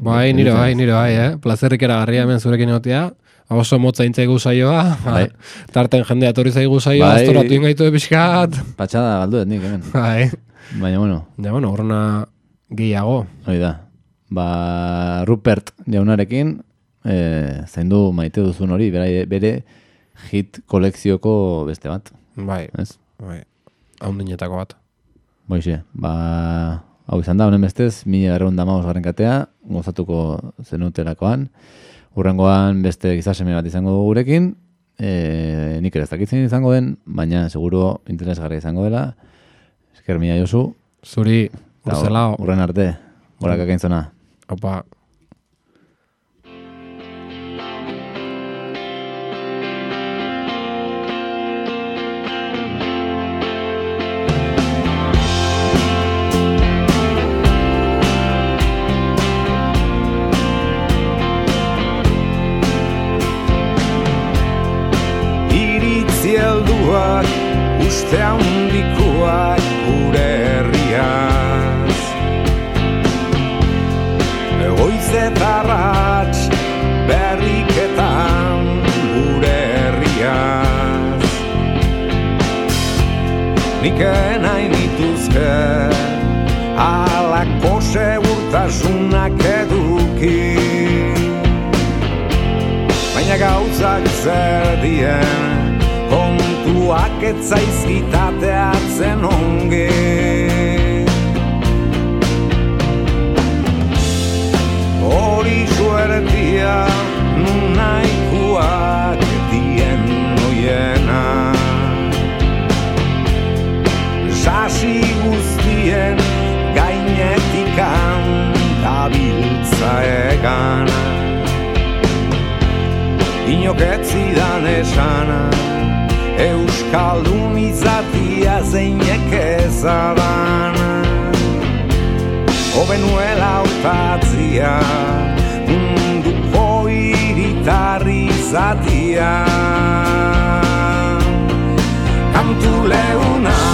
S2: Bai, nire bai, nire bai, eh? Plazerrik eragarria hemen zurekin egotea. Oso motza intzaigu saioa.
S1: Bai.
S2: Tarten jendea etorri zaigu saioa,
S1: Bai.
S2: astoratu ingaitu pixkat.
S1: Patxada galdu nik, hemen.
S2: Bai.
S1: Baina, bueno,
S2: Ja, bueno, horrena gehiago.
S1: hori da. Ba, Rupert jaunarekin, e, zaindu maite duzun hori, bere, bere hit kolekzioko beste bat,
S2: Bai,
S1: ez?
S2: bai. Haundinetako bat.
S1: Boixe, ba, hau izan da, honen bestez, mila erreun damagoz garren katea, gozatuko zenutelakoan, urrengoan beste gizaseme bat izango gurekin, e, nik ere ez dakitzen izango den, baina seguro interesgarria izango dela, esker mila Josu,
S2: Zuri, urzelao.
S1: urren arte, gorak akaintzona.
S2: Opa.
S4: Nik nahi nituzke, alako segurtasunak eduki. Baina gauzak zer dien Kontuak etzaizkitateatzen ongi Hori suertia gainetikan Dabiltza egan. Inok ez zidan esana Euskaldun izatia zeinek ezadan. Obenuela utatzia Munduko iritarri izatia. Kantu leunak